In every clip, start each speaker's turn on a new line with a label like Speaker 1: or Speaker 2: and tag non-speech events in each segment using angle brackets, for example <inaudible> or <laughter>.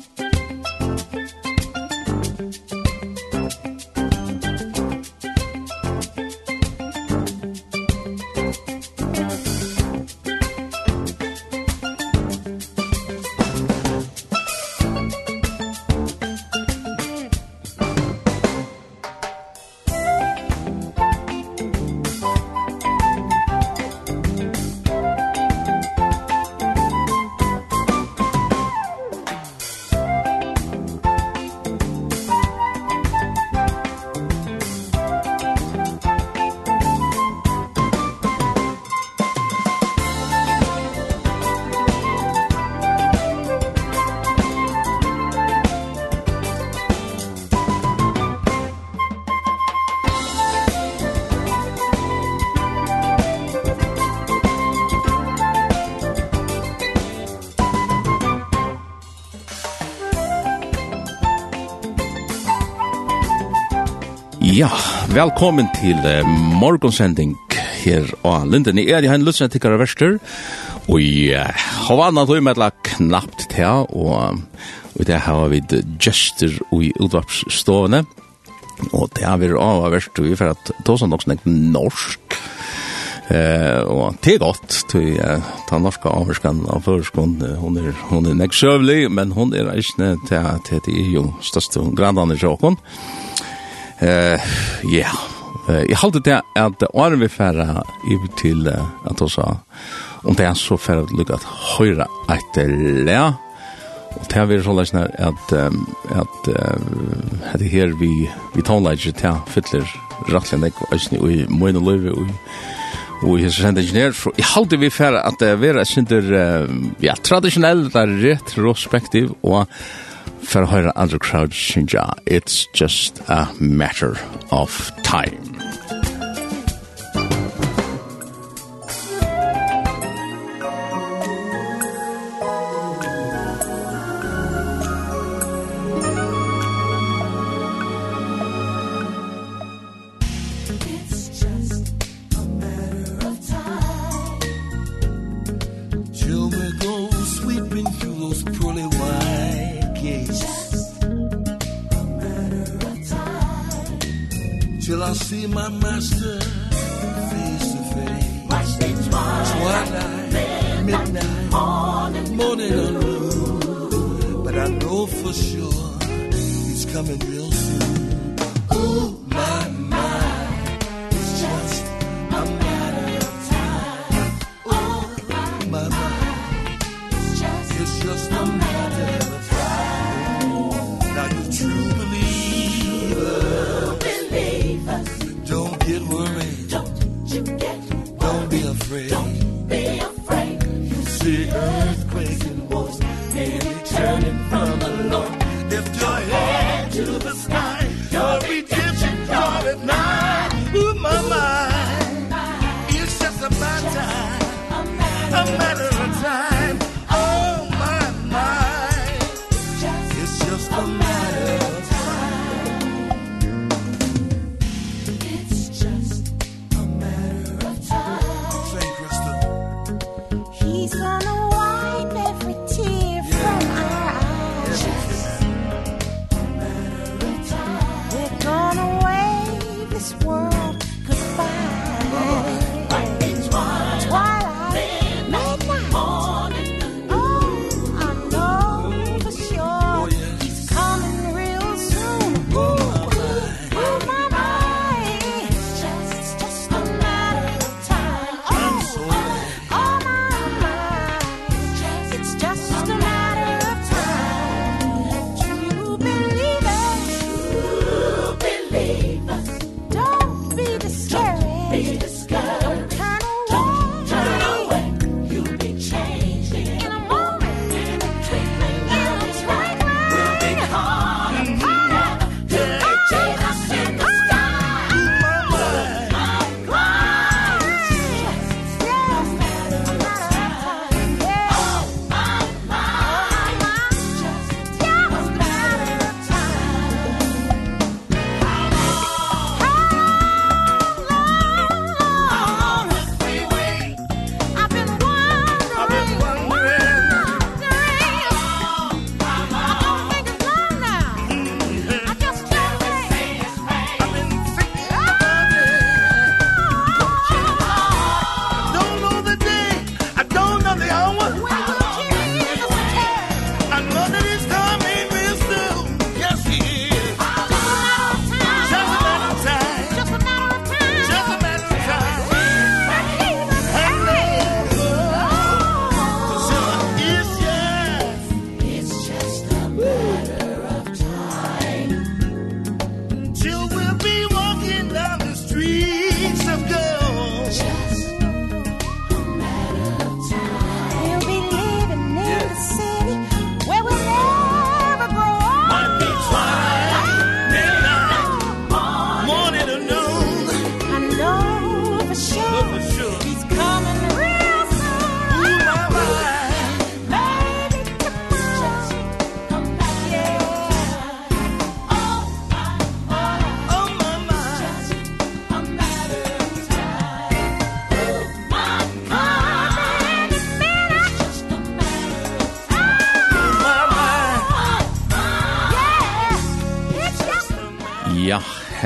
Speaker 1: Musik Velkommen til uh, morgonsending her og Linden. Jeg er i henne løsene til Karaverster, og jeg har vannet tog med et knappt til, og, og det har vi gestur i utvarpsstående, og det har vi av verst, og vi får at det er nok snakket norsk, uh, og det er godt, til jeg tar norske avherskan av førskolen, hun er, hun er nek søvlig, men hun er ikke til at det er jo største grandene i sjåkon, og Eh, ja. Jeg halte det at åren vi færre i til at også om det er så færre at lukka at høyre etter det. Og det er vi så løsner at at det her vi vi tonelager til fytler rettelig nek og æsni og i møyne løyve og og jeg synes hendt ingeniør så jeg halte vi færre at det er vera synder ja, tradisjonell det er retrospektiv og for høyre andre crowd, it's just a matter of time. Till
Speaker 2: I see my master face to face. Watch the twilight, midnight, midnight morning, morning on blue But I know for sure he's coming real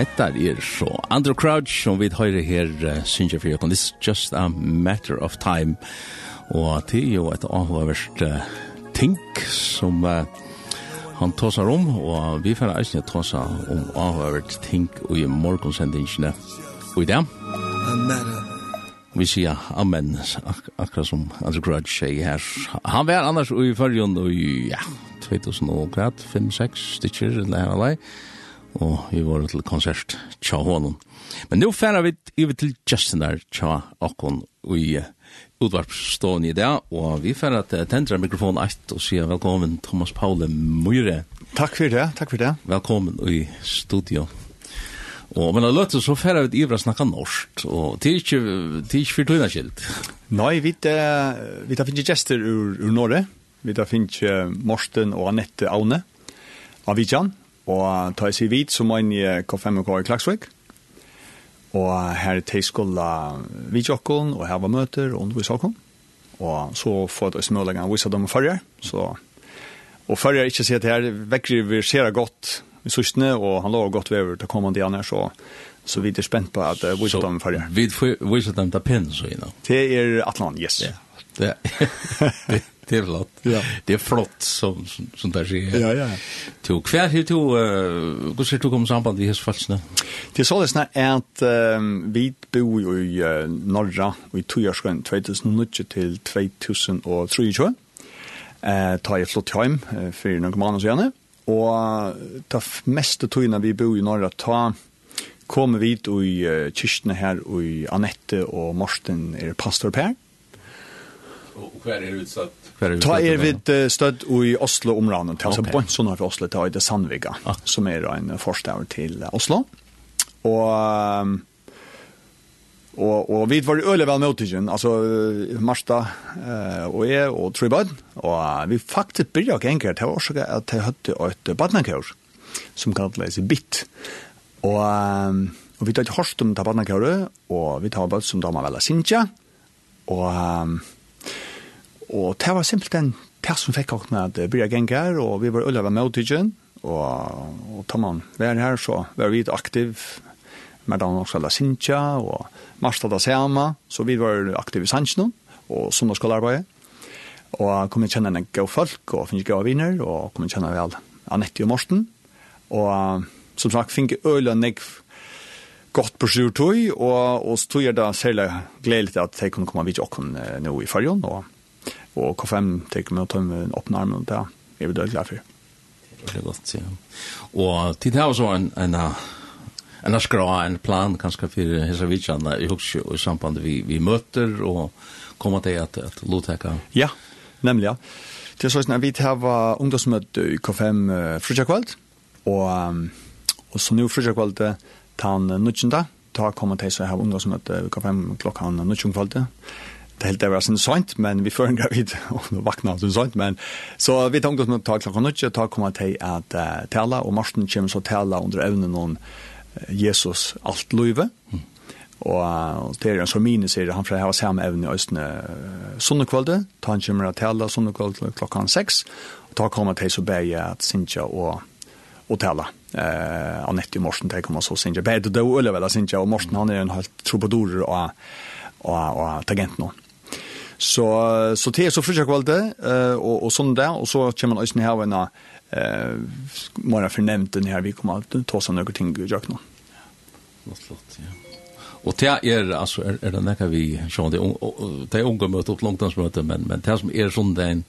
Speaker 1: Hetta er så Andrew Crouch som vi høyre her uh, synger for jokken. It's just a matter of time. Og det er jo et avhåverst uh, ting som uh, han tåsar om, og vi får eisne tåsa om avhåverst ting i morgonsendingene. Og i det. A matter vi sier amen, ak akkurat som Andrew Grudge sier her. Han var annars i følgen i, ja, 2005-6 stykker, eller her og og vi var til konsert tja honom. Men nu færa vi over til Justin der tja okkon i utvarpstående i dag, og vi færa til tendra mikrofon 1 og sier velkommen Thomas Paule Møyre.
Speaker 3: Takk for det, takk for det.
Speaker 1: Velkommen i studio. Og men det så færa vi ivra snakka norsk, og det er ikke, det er ikke fyrtøyna skilt.
Speaker 3: Nei, vi, vi tar finnes gjester ur, ur Norge, vi tar finnes Morsten og Annette Aune, Avicjan, Og ta seg vidt, så må jeg K5 og K i Klagsvik. Og her er teiskola vidtjokken, og her var møter, og undervis åkken. Og så får jeg smølingen vise dem førre. Så, og førre ikke sier at her vekker vi ser godt i sørstene, og han lå godt vever til kommende igjen her, så så vi er spent på at uh, vise dem førre.
Speaker 1: Så vi vise dem til pinnen, så innan?
Speaker 3: Det er Atlan, yes.
Speaker 1: Yeah. <laughs> Det, det, det är flott. Ja. Det är flott som, som, som där sker.
Speaker 3: Ja, ja.
Speaker 1: To, hver hur du, uh, hur ser du kommer samband i hessfallsene?
Speaker 3: Det är så det är att um, vi bor i uh, norra i Tujärskön 2009 till 2023. Eh, tar jag flott hem uh, för några månader sedan. Og ta meste tøyna vi bor i norra, ta kommer vi ut i uh, kyrkene her i Annette og Morsten er pastor Per.
Speaker 1: Och kvar är utsatt.
Speaker 3: Ta er vid stöd i Oslo området. Alltså okay. på såna för Oslo ta i det Sandviga ah. som är en förstad till Oslo. Och Og, og vi var øyelig vel møtigen, altså Marsta eh, og jeg og tre og uh, vi faktisk begynte å gjenge det var også at jeg hadde et badnakjør, som kallet seg BIT. Og, og vi tar ikke hårst om det badnakjøret, og vi tar bad som damer vel av Sintja, og Og det var simpelthen det som fikk åkne at det blir ganger, og vi var ulla med utidgen, og, og tar man vær her, så var vi aktiv, med den også la Sintja, og Marstad da Seama, så vi var aktiv i Sanchnon, og sundagsskolearbeidet, og kom kjenne en god folk, og finne gode viner, og kom kjenne vel Annette og Morten, og som sagt, finne øl og negv gott på sjur tog, og, og stod jeg da særlig gledelig at de kunne komme vidt åkken nå i fargen, og og K5 tenker med å ta med en åpne armen, og det er vi dødelig for.
Speaker 1: Det er godt, ja. Og tid her også en, en, en skra, en plan, kanskje for Hesavitsjana, i husker i samband vi, vi møter, og kommer til at, at Lotheka.
Speaker 3: Ja, nemlig, ja. Det er sånn at vi tar ungdomsmøte i K5 uh, frutjakvald, og, um, og så nå frutjakvald tar han nødgjende, ta kommer til å ha ungdomsmøte i K5 klokka han nødgjengkvaldet, det helt det var sånn sånt, men vi får en gravid, og nå vakna sånn sånt, men så vi tenkte at ta klokka nødje, ta kommer til at uh, tala, og Marsten kommer så tala under evnen om Jesus alt løyve, mm. og, uh, det er en som mine sier, han fra hava samme evne i Østene uh, sunnekvalde, ta han kommer til tala sunnekvalde klokka seks, og ta kommer til så bæg at Sintja og, og tala. Eh Annette Morsen, det kommer så Sintja, bæg det døde, eller vel, Sintja, og Morsen han er en helt troubadorer av og, og tagent nå. Så, så det er så frutja kvalitet, eh och och sån där och så kommer man også här av en av uh, morgen den här vi kommer att ta såna några ting jag nu.
Speaker 1: Vad flott, ja. Och det är alltså är, är det näka vi, så det det är unga möte og langdansmøte, men, men det som är sån det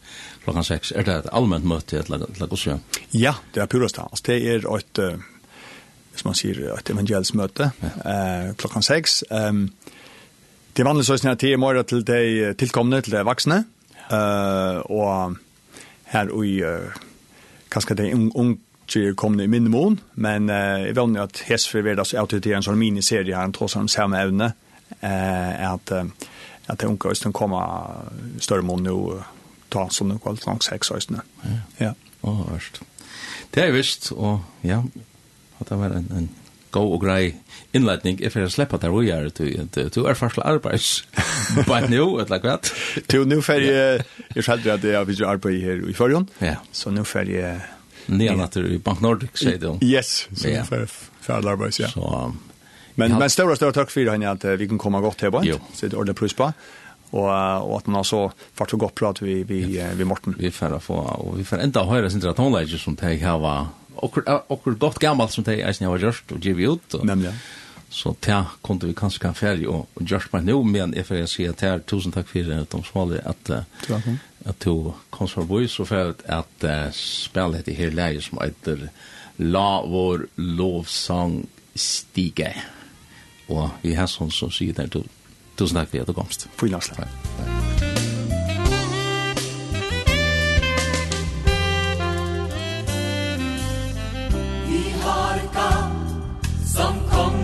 Speaker 1: klockan 6 är det et allment møte til Lagosja? Ja,
Speaker 3: det är purast alltså det är ett som man säger ett evangelsmøte, ja. eh, klockan 6 ehm Det er vanlig sånn at det er mer til de tilkomne, til de voksne, uh, og her i, uh, kanskje de unge un ikke i min mån, men uh, jeg vet at Hesfer vil altså alltid til en sånn miniserie her, en tross om samme evne, uh, at, uh, at de unge østene kommer større mån nå, uh, ta sånn noe alt langs seks østene.
Speaker 1: Ja, ja. og oh, hørst. Det er visst, og ja, at det var en, en go og grei innledning if for å der vi er to er faktisk arbeids bare nu et eller annet
Speaker 3: du, nå fer jeg jeg skjedde at jeg vil arbeid her i forjon
Speaker 1: ja.
Speaker 3: så nå fer jeg
Speaker 1: Nya att i Bank Nordic säger du.
Speaker 3: Yes, så
Speaker 1: yeah.
Speaker 3: för för arbets ja.
Speaker 1: Så
Speaker 3: men men stora stora tack för henne att vi kan komma gott här
Speaker 1: bort.
Speaker 3: Så det ordnar plus på och och att man så fart och gott prat vi vi vi Morten.
Speaker 1: Vi får få och vi får ända höra sin att som tag här var okkur gott gammalt som det eisen jeg var gjørst og givet ut. Og,
Speaker 3: nämligen
Speaker 1: Så ta kunde vi kanskje kan ferdig og, og gjørst meg nå, men jeg får si at her, tusen takk for de smaler at, uh, at du kom fra Bøy, så for at uh, spille dette her leie som heter La vår lovsang stige. Og vi har sånn som sier der, tusen takk for at du komst. Fy
Speaker 4: langt. Takk. takk. som
Speaker 1: kom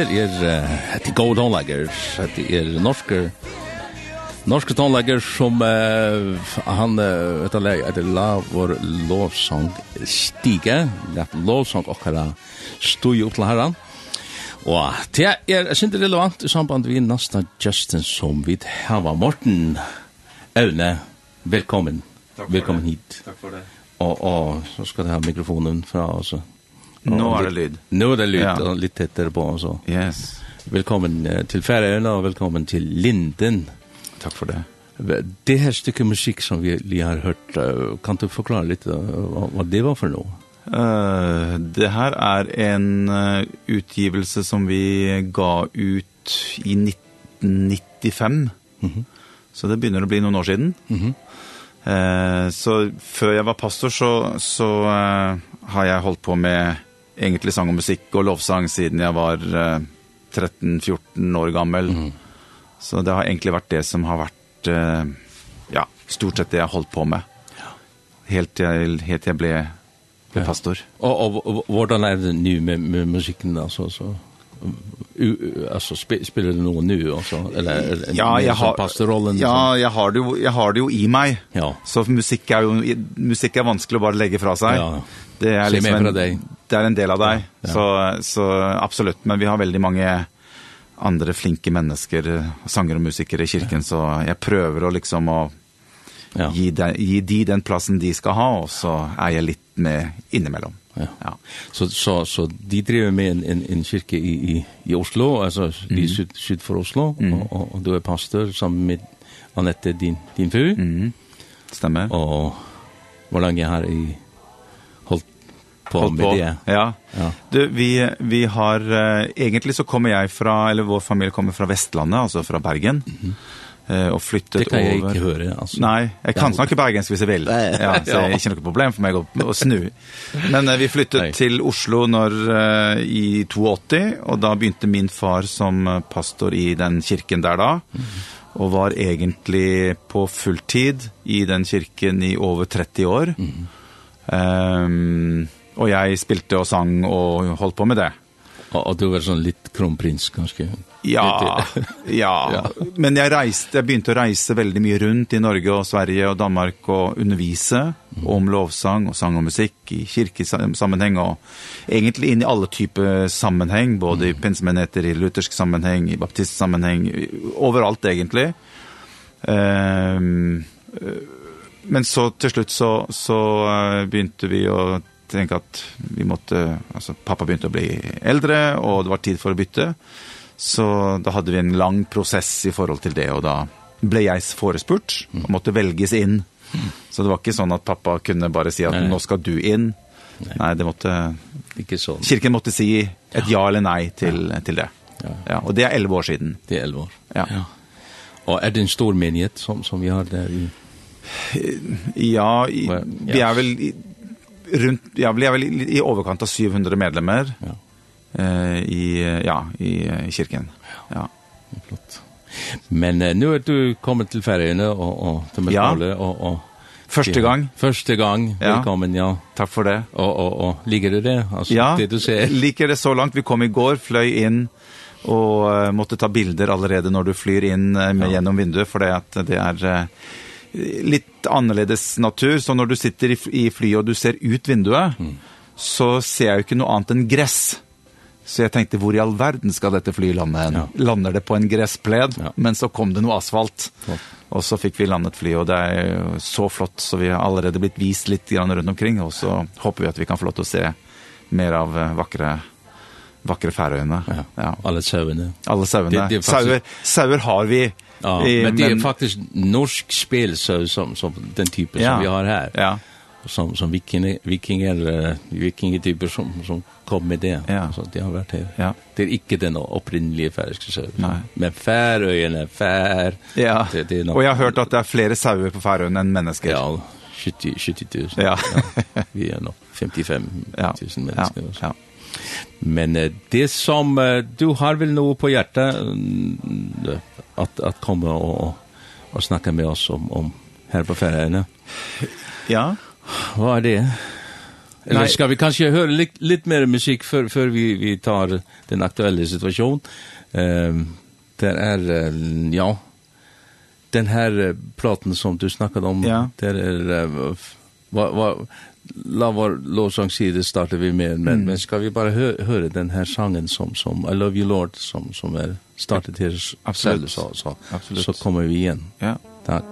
Speaker 1: her er hette gode tonelager, hette er norske norske tonelager som uh, han uh, vet jeg at det la vår lovsang stige, at lovsang okkara stod jo opp til herran. Og det er sint relevant i samband vi nasta Justin som vi var Morten Aune, velkommen. Takk velkommen det. hit.
Speaker 5: Takk for det.
Speaker 1: Og, og så skal det ha mikrofonen fra oss. Altså.
Speaker 5: Nå er det lyd.
Speaker 1: Nå er det lyd och lite tättare på også.
Speaker 5: Yes.
Speaker 1: Välkommen til Färöarna og velkommen til Linden.
Speaker 5: Tack for det.
Speaker 1: Det här stykket musik som vi lige har hört, kan du förklara lite vad det var för noe?
Speaker 5: Uh, det här är en utgivelse som vi gav ut i 1995. Mm -hmm. Så det begynner å bli noen år siden. Mm -hmm. Eh, så før jeg var pastor så, så eh, har jeg holdt på med egentlig sang og musikk og lovsang siden jeg var 13-14 år gammel. Mm. Så det har egentlig vært det som har vært ja, stort sett det jeg har holdt på med. Helt til helt til jeg ble, ble pastor. Ja.
Speaker 1: Og, og, og hvordan er det nå med, med musikken altså så U, alltså sp spelar du noe nu alltså eller, eller
Speaker 5: ja
Speaker 1: jag
Speaker 5: har
Speaker 1: pastorrollen
Speaker 5: ja jag har det ju jag har det ju i mig
Speaker 1: ja
Speaker 5: så musik är ju musik är vanskelig att bara lägga fra sig
Speaker 1: ja
Speaker 5: Det
Speaker 1: är
Speaker 5: liksom en, det er en del av dig.
Speaker 1: Ja, ja.
Speaker 5: Så så absolut, men vi har väldigt många andra flinke människor, sanger och musiker i kyrkan ja. så jag prövar att liksom att
Speaker 1: ja.
Speaker 5: ge de, ge de den platsen de ska ha och så är jag lite med inemellan.
Speaker 1: Ja.
Speaker 5: ja.
Speaker 1: Så så så de driver med en en en kirke i i i Oslo, alltså mm. i syd syd för Oslo mm. och, og, du är pastor sammen med Annette, din din fru.
Speaker 5: Mm. Stämmer.
Speaker 1: Och hur länge har i på med
Speaker 5: på.
Speaker 1: det.
Speaker 5: Ja.
Speaker 1: ja.
Speaker 5: Du, vi, vi har, uh, egentlig så kommer jeg fra, eller vår familie kommer fra Vestlandet, altså fra Bergen. Mm -hmm og flyttet
Speaker 1: over. Det kan jeg
Speaker 5: over.
Speaker 1: ikke høre, altså.
Speaker 5: Nei, jeg kan snakke bergensk hvis jeg vil. Ja, så det er <laughs> ikke noe problem for meg å, å snu. Men vi flyttet
Speaker 1: Nei.
Speaker 5: til Oslo når, uh, i 82, og da begynte min far som pastor i den kirken der da, og var egentlig på fulltid i den kirken i over 30 år. Mm. Um, Og jeg spilte og sang og holdt på med det.
Speaker 1: Og, og du var sånn litt kronprins, kanskje?
Speaker 5: Ja, <laughs> ja.
Speaker 1: ja.
Speaker 5: Men jeg, reiste, jeg begynte å reise veldig mye rundt i Norge og Sverige og Danmark og undervise mm. om lovsang og sang og musikk i kirkesammenheng og egentlig inn i alle typer sammenheng, både mm. i pinsemenheter, i luthersk sammenheng, i baptistsammenheng, overalt egentlig. Um, men så til slutt så, så begynte vi å tänka att vi måste alltså pappa började bli äldre och det var tid för att bytte. Så då hade vi en lång process i förhåll till det och då blev jeg förespurt och måste velges in. Så det var inte sånn att pappa kunde bara säga si
Speaker 1: att
Speaker 5: nu ska du in. Nej. det måste
Speaker 1: inte så.
Speaker 5: Kyrkan måste säga si ett ja, eller nej till til till det.
Speaker 1: Ja.
Speaker 5: ja, och det är 11 år sedan.
Speaker 1: Det är 11 år.
Speaker 5: Ja.
Speaker 1: Og Och är det en stor menighet som som vi har där i
Speaker 5: Ja, i, vi är väl rundt, ja, vi er vel i, i overkant av 700 medlemmer
Speaker 1: ja.
Speaker 5: Eh, i, ja, i, i kirken. Ja, ja.
Speaker 1: flott. Men uh, nu är du kommit till Färöarna och och till Mölndal ja. och och
Speaker 5: Første gang.
Speaker 1: Første gang.
Speaker 5: Ja.
Speaker 1: Velkommen, ja.
Speaker 5: Takk for det.
Speaker 1: Og, og, og liker du det? Altså,
Speaker 5: ja,
Speaker 1: det du ser. <laughs>
Speaker 5: liker det så langt. Vi kom i går, fløy inn og uh, måtte ta bilder allerede når du flyr inn uh, med, ja. gjennom vinduet, for det, at det er... Uh, litt annerledes natur, så når du sitter i, i flyet og du ser ut vinduet,
Speaker 1: mm.
Speaker 5: så ser jeg jo ikke noe annet enn gress. Så jeg tenkte, hvor i all verden skal dette flyet lande hen?
Speaker 1: Ja.
Speaker 5: Lander det på en gresspled?
Speaker 1: Ja.
Speaker 5: Men så kom det noe asfalt.
Speaker 1: flott.
Speaker 5: Og så fikk vi landet flyet, og det er jo så flott, så vi har allerede blitt vist litt grann rundt omkring, og så håper vi at vi kan få lov til å se mer av vakre vakre färöarna.
Speaker 1: Ja.
Speaker 5: ja.
Speaker 1: Alla sauerna. Alla sauerna.
Speaker 5: Sauer, sauer har vi
Speaker 1: Ja,
Speaker 5: eh,
Speaker 1: men det är faktiskt norsk spel så som som den typen
Speaker 5: ja,
Speaker 1: som vi har här.
Speaker 5: Ja.
Speaker 1: Som som vikinge vikinger vikinge typer som som kom med det.
Speaker 5: Ja.
Speaker 1: Så det har varit här.
Speaker 5: Ja.
Speaker 1: Det är inte den upprinnliga färska så.
Speaker 5: Nej.
Speaker 1: Men Färöarna, Fär.
Speaker 5: Ja.
Speaker 1: Det, det är nok,
Speaker 5: Och jag har hört att det är fler sauer på Färöarna än människor.
Speaker 1: Ja. 70 70 000.
Speaker 5: Ja.
Speaker 1: Vi är nog 55 000
Speaker 5: ja.
Speaker 1: människor. Ja.
Speaker 5: ja.
Speaker 1: Men det som du har väl nog på hjärta att att komma och och snacka med oss om om här på Färöarna.
Speaker 5: Ja.
Speaker 1: Vad är det? Eller ska vi kanske höra lite, lite mer musik för för vi vi tar den aktuella situationen. Ehm um, där är ja den här platen som du snackade om
Speaker 5: ja.
Speaker 1: där är vad vad la vår lovsång sida startar vi med men
Speaker 5: mm.
Speaker 1: men ska vi bara hö höra den här sången som som I love you Lord som som är startat här
Speaker 5: absolut
Speaker 1: så så
Speaker 5: absolut.
Speaker 1: så kommer vi igen.
Speaker 5: Ja.
Speaker 1: Tack.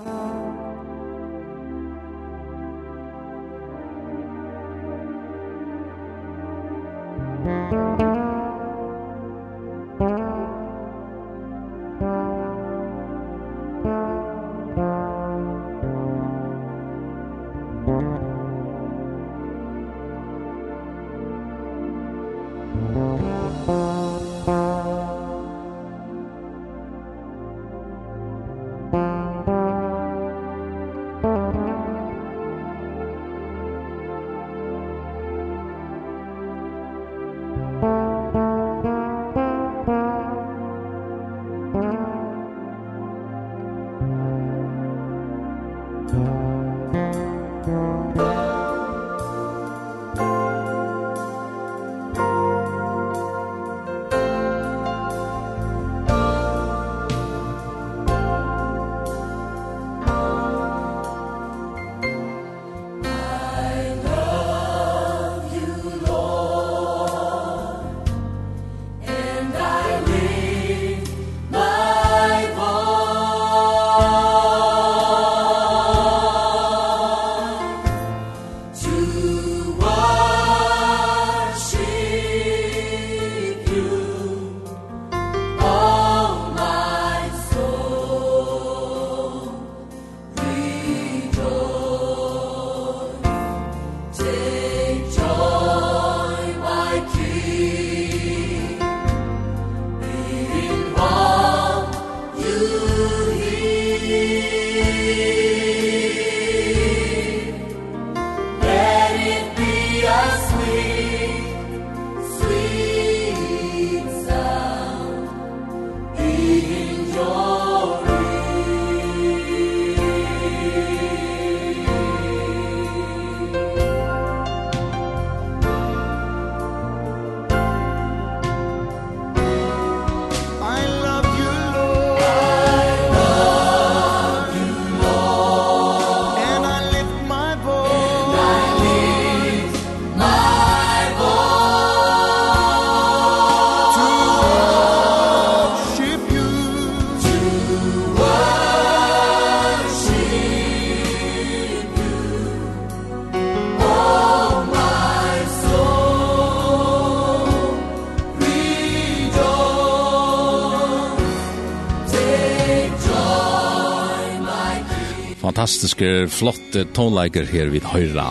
Speaker 1: fantastiske, flotte tonleiker her vid høyra.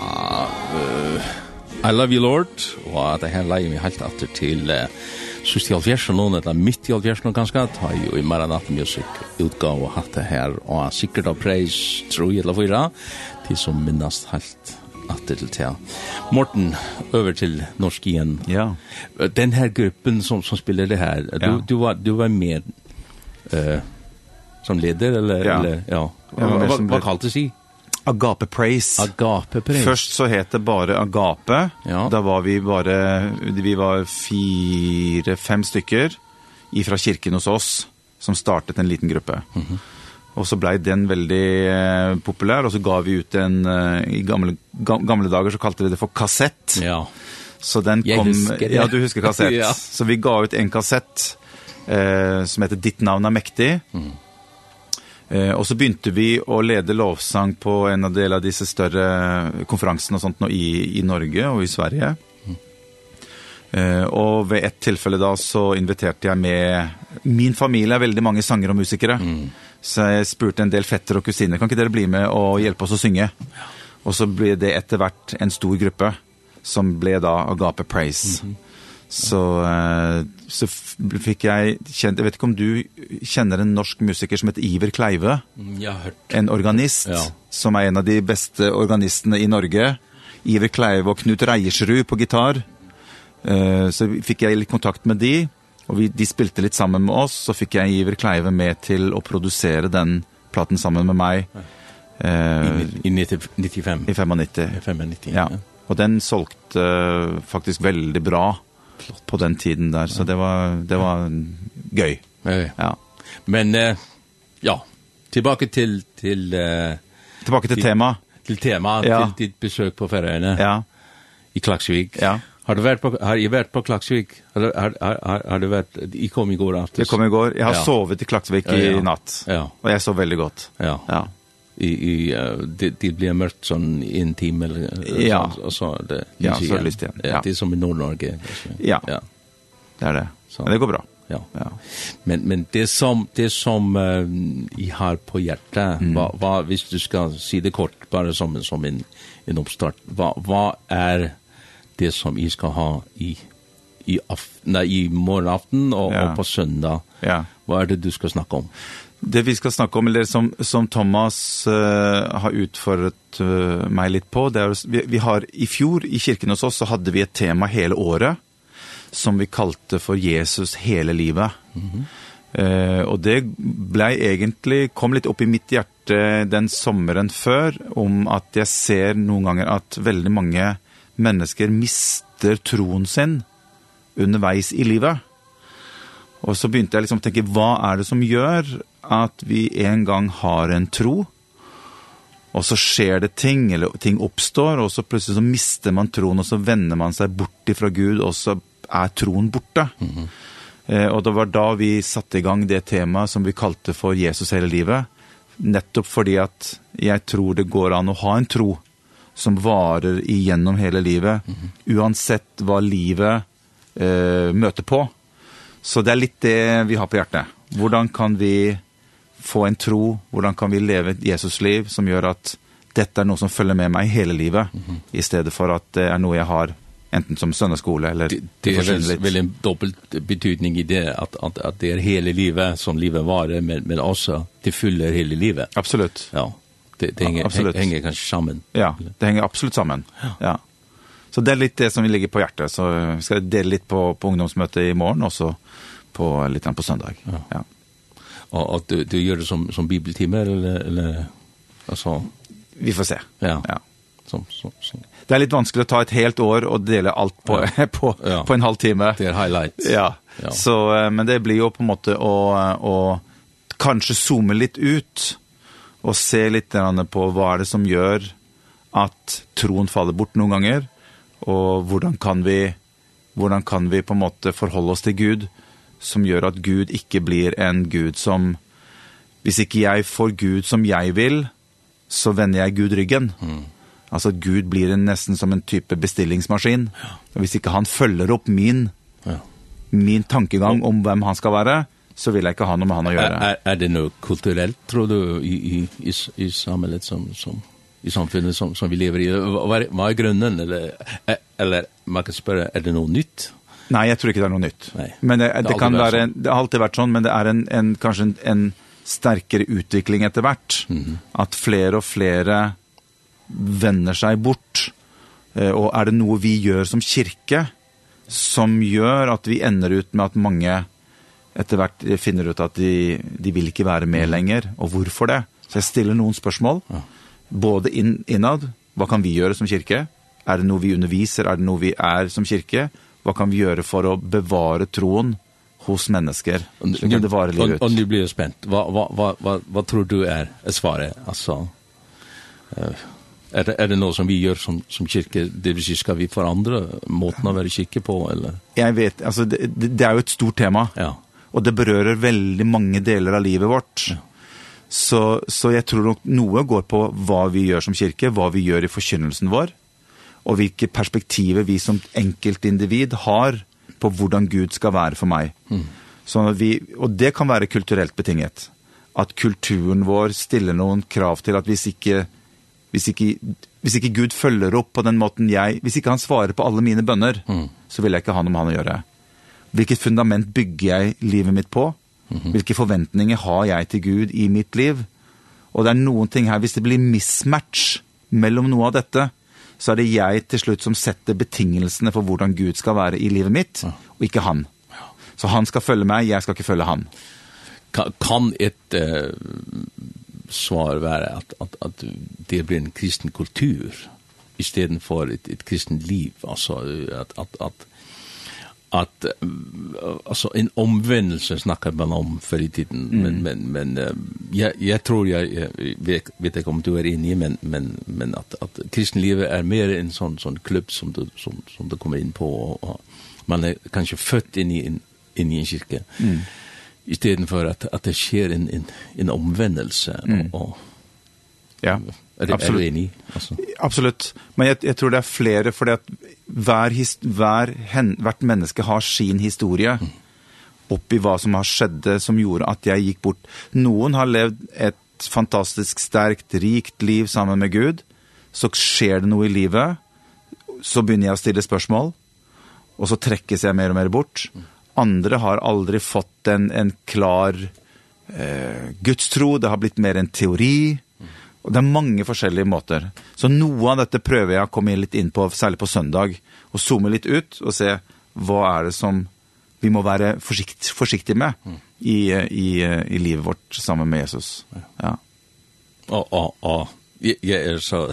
Speaker 1: Uh, I love you, Lord. Og det her leier vi helt atter til uh, sust i alfjersen noen, eller midt i alfjersen noen ganske, ta jo i Maranatha Music utgav og hatt det her, og sikkert av preis, tro jeg, eller fyra, til som minnast helt atter til til. Morten, over til norsk igjen.
Speaker 5: Ja.
Speaker 1: Den her gruppen som, som spiller det her, du,
Speaker 5: ja.
Speaker 1: du, var, du var med... Uh, som leder, eller?
Speaker 5: Ja.
Speaker 1: Eller, ja. Hva, hva kalte si?
Speaker 5: Agape Praise.
Speaker 1: Agape Praise.
Speaker 5: Først så het det bare Agape.
Speaker 1: Ja.
Speaker 5: Da var vi bare, vi var fire-fem stykker ifra kirken hos oss, som startet en liten gruppe.
Speaker 1: Mm.
Speaker 5: Og så blei den veldig populær, og så ga vi ut en, i gamle, gamle dager så kalte vi det for kassett.
Speaker 1: Ja.
Speaker 5: Så den
Speaker 1: Jeg
Speaker 5: kom,
Speaker 1: husker det.
Speaker 5: Ja, du husker kassett. <laughs>
Speaker 1: ja.
Speaker 5: Så vi ga ut en kassett eh, som heter Ditt navn er mektig.
Speaker 1: Mm
Speaker 5: Eh, og så begynte vi å lede lovsang på en av del av disse større konferansene og sånt nå i, i Norge og i Sverige. Eh, og ved ett tilfelle da så inviterte jeg med Min familie er veldig mange sanger og musikere. Mm. Så jeg spurte en del fetter og kusiner, kan ikke dere bli med og hjelpe oss å synge? Og så ble det etter hvert en stor gruppe som ble da Agape Praise. Mm -hmm Så, så fikk jeg kjent, jeg vet ikke om du kjenner en norsk musiker som heter Iver Kleive.
Speaker 1: Jeg har hørt.
Speaker 5: En organist,
Speaker 1: ja.
Speaker 5: som er en av de beste organistene i Norge. Iver Kleive og Knut Reiersrud på gitar. Så fikk jeg litt kontakt med de, og vi, de spilte litt sammen med oss, så fikk jeg Iver Kleive med til å produsere den platen sammen med meg. Eh
Speaker 1: I, i 90, 95.
Speaker 5: I 95.
Speaker 1: I 95,
Speaker 5: ja. Og den solgte faktisk veldig bra på den tiden där så det var det var gøy.
Speaker 1: Ja. Men eh, ja, tillbaka till till eh,
Speaker 5: tillbaka till,
Speaker 1: til
Speaker 5: tema
Speaker 1: till tema
Speaker 5: ja.
Speaker 1: till ditt besök på Färöarna.
Speaker 5: Ja.
Speaker 1: I Klaksvik.
Speaker 5: Ja.
Speaker 1: Har du varit på har jag varit på Klaksvik? Har har har, har du varit i kom igår aftes?
Speaker 5: Jag kom igår. Jag har
Speaker 1: ja.
Speaker 5: sovit i Klaksvik
Speaker 1: ja, ja.
Speaker 5: i natt.
Speaker 1: Ja.
Speaker 5: Och jag sov väldigt gott.
Speaker 1: Ja.
Speaker 5: Ja
Speaker 1: i i det det blir mörkt sån en timme eller
Speaker 5: ja.
Speaker 1: så, så det
Speaker 5: ja så er det
Speaker 1: ja. det är som i Nordnorge
Speaker 5: ja.
Speaker 1: ja
Speaker 5: det er det
Speaker 1: så
Speaker 5: men det går bra
Speaker 1: ja
Speaker 5: ja
Speaker 1: men men det som det som uh, i har på hjärta
Speaker 5: mm.
Speaker 1: vad vad hvis du ska se si det kort bara som som en en uppstart vad vad är det som i ska ha i i af, nei, i morgenaften og,
Speaker 5: ja.
Speaker 1: og på søndag.
Speaker 5: Ja.
Speaker 1: Hva er det du skal snakke om?
Speaker 5: Det vi ska snacka om eller som som Thomas uh, har utfordret uh, meg litt på det är vi, vi har i fjor i kyrkan hos oss så hade vi ett tema hela året som vi kallade för Jesus hela livet. Mm -hmm. Eh uh, och det blev egentligen kom lite upp i mitt hjerte den sommaren för om att jag ser någon gånger att väldigt många människor mister tron sin underveis i livet. Och så började jag liksom tänka vad är det som gör at vi en gang har en tro, og så skjer det ting, eller ting oppstår, og så plutselig så mister man troen, og så vender man seg bort ifra Gud, og så er troen borte. Mm -hmm. eh, og det var da vi satte i gang det temaet som vi kalte for Jesus hele livet, nettopp fordi at jeg tror det går an å ha en tro som varer igjennom hele livet, mm -hmm. uansett hva livet eh, møter på. Så det er litt det vi har på hjertet. Hvordan kan vi få en tro, hvordan kan vi leve et Jesusliv som gjør at dette er noe som følger med meg hele livet, mm -hmm. i stedet for at det er noe jeg har enten som söndagsskola eller
Speaker 1: det, det är väl, väl en dubbel betydning i det att att att det är hela livet som livet varar men men också det fyller hela livet.
Speaker 5: Absolut.
Speaker 1: Ja. Det det hänger
Speaker 5: absolut.
Speaker 1: hänger kanske samman.
Speaker 5: Ja, det hänger absolut samman. Ja. ja. Så det är lite det som vi ligger på hjärtat så vi skal dela lite på på ungdomsmøtet i morgon och så på lite på söndag. Ja. ja
Speaker 1: och att du, du gör det som som bibeltimme eller eller alltså
Speaker 5: vi får se.
Speaker 1: Ja.
Speaker 5: Ja.
Speaker 1: Som, som, som.
Speaker 5: Det är lite vanskelig att ta ett helt år och dela allt på ja. <laughs> på
Speaker 1: ja.
Speaker 5: på en halvtimme.
Speaker 1: Det är highlights.
Speaker 5: Ja.
Speaker 1: ja.
Speaker 5: Så men det blir jo på en måte att och kanske zooma lite ut och se lite grann på vad är det som gör att tron faller bort någon gånger och hur kan vi hur kan vi på en måte förhålla oss till Gud? som gjør at Gud ikke blir en Gud som Hvis ikke jeg får Gud som jeg vil, så vender jeg Gud ryggen. Mm. Altså at Gud blir en, nesten som en type bestillingsmaskin. Ja. Og hvis ikke han følger opp min,
Speaker 1: ja.
Speaker 5: min tankegang om hvem han skal være, så vil jeg ikke ha noe med han å gjøre.
Speaker 1: Er, er, det noe kulturelt, tror du, i, i, i, i samhället som, som i samfunnet som, som vi lever i? Hva er, hva er grunnen? Eller, eller man kan spørre, er det noe nytt?
Speaker 5: Nej, jag tror inte det är något nytt.
Speaker 1: Nej.
Speaker 5: Men det,
Speaker 1: det,
Speaker 5: det kan vara en, det har alltid varit sån men det är en en kanske en, en starkare utveckling efter vart
Speaker 1: mm
Speaker 5: -hmm. att fler och fler vänder sig bort. Eh och är det något vi gör som kyrka som gör att vi ändrar ut med att många efter vart finner ut att de de vill inte
Speaker 1: vara
Speaker 5: med längre och varför det? Så jag ställer någon frågor. Ja. Både in, inad, vad kan vi göra som kyrka? Är det något vi undervisar? Är det något vi är som kyrka? Hva kan vi gjøre for å bevare troen hos mennesker? Slik at det
Speaker 1: varer
Speaker 5: livet ut.
Speaker 1: Og nu blir jeg spent. Hva, hva, hva, hva, hva tror du er svaret? Altså, er det, er det noe som vi gjør som, som kirke? Det vil si, skal vi forandre måten å være kirke på? Eller?
Speaker 5: Jeg vet, altså, det, det er jo et stort tema.
Speaker 1: Ja.
Speaker 5: Og det berører veldig mange deler av livet vårt. Ja. Så, så jeg tror nok noe går på hva vi gjør som kirke, hva vi gjør i forkynnelsen vår, og hvilke perspektiver vi som enkeltindivid har på hvordan Gud skal være for meg. Mm. Så vi, og det kan være kulturelt betinget. At kulturen vår stiller noen krav til at hvis ikke, hvis ikke, hvis ikke Gud følger opp på den måten jeg, hvis ikke han svarer på alle mine bønner, mm. så vil jeg ikke ha noe med han å gjøre. Hvilket fundament bygger jeg livet mitt på? Mm -hmm. Hvilke forventninger har jeg til Gud i mitt liv? Og det er noen ting her, hvis det blir mismatch mellom noe av dette, så er det jeg til slutt som setter betingelsene for hvordan Gud skal være i livet mitt, og ikke han. Så han skal følge meg, jeg skal ikke følge han.
Speaker 1: Kan, kan et eh, svar være at, at, at det blir en kristen kultur i stedet for et, et kristen liv? Altså at, at, at att alltså en omvändelse snackar man om för i tiden mm. men men men jag jag tror jag, jeg vet vet ikke kommer du er enig, men men men att at kristenlivet är mer en sån sån klubb som du som som du kommer in på och man är kanske född in i in, inn i en kirke, Mm. Istället för att att det sker en en en omvändelse mm. og, och
Speaker 5: ja
Speaker 1: Er, er du enig? Altså?
Speaker 5: Absolutt. Men jeg, jeg tror det er flere, fordi at hver, hver hen, hvert menneske har sin historie mm. oppi hva som har skjedde, som gjorde at jeg gikk bort. Noen har levd et fantastisk sterkt, rikt liv sammen med Gud. Så skjer det noe i livet. Så begynner jeg å stille spørsmål. Og så trekkes jeg mer og mer bort. Andre har aldri fått en, en klar eh, gudstro. Det har blitt mer en teori. Og det er mange forskjellige måter. Så noe av dette prøver jeg å komme litt inn på, særlig på søndag, og zoome litt ut og se hva er det som vi må være forsikt, forsiktige med i, i, i livet vårt sammen med Jesus. Ja.
Speaker 1: Og, og, og jeg, jeg, er så,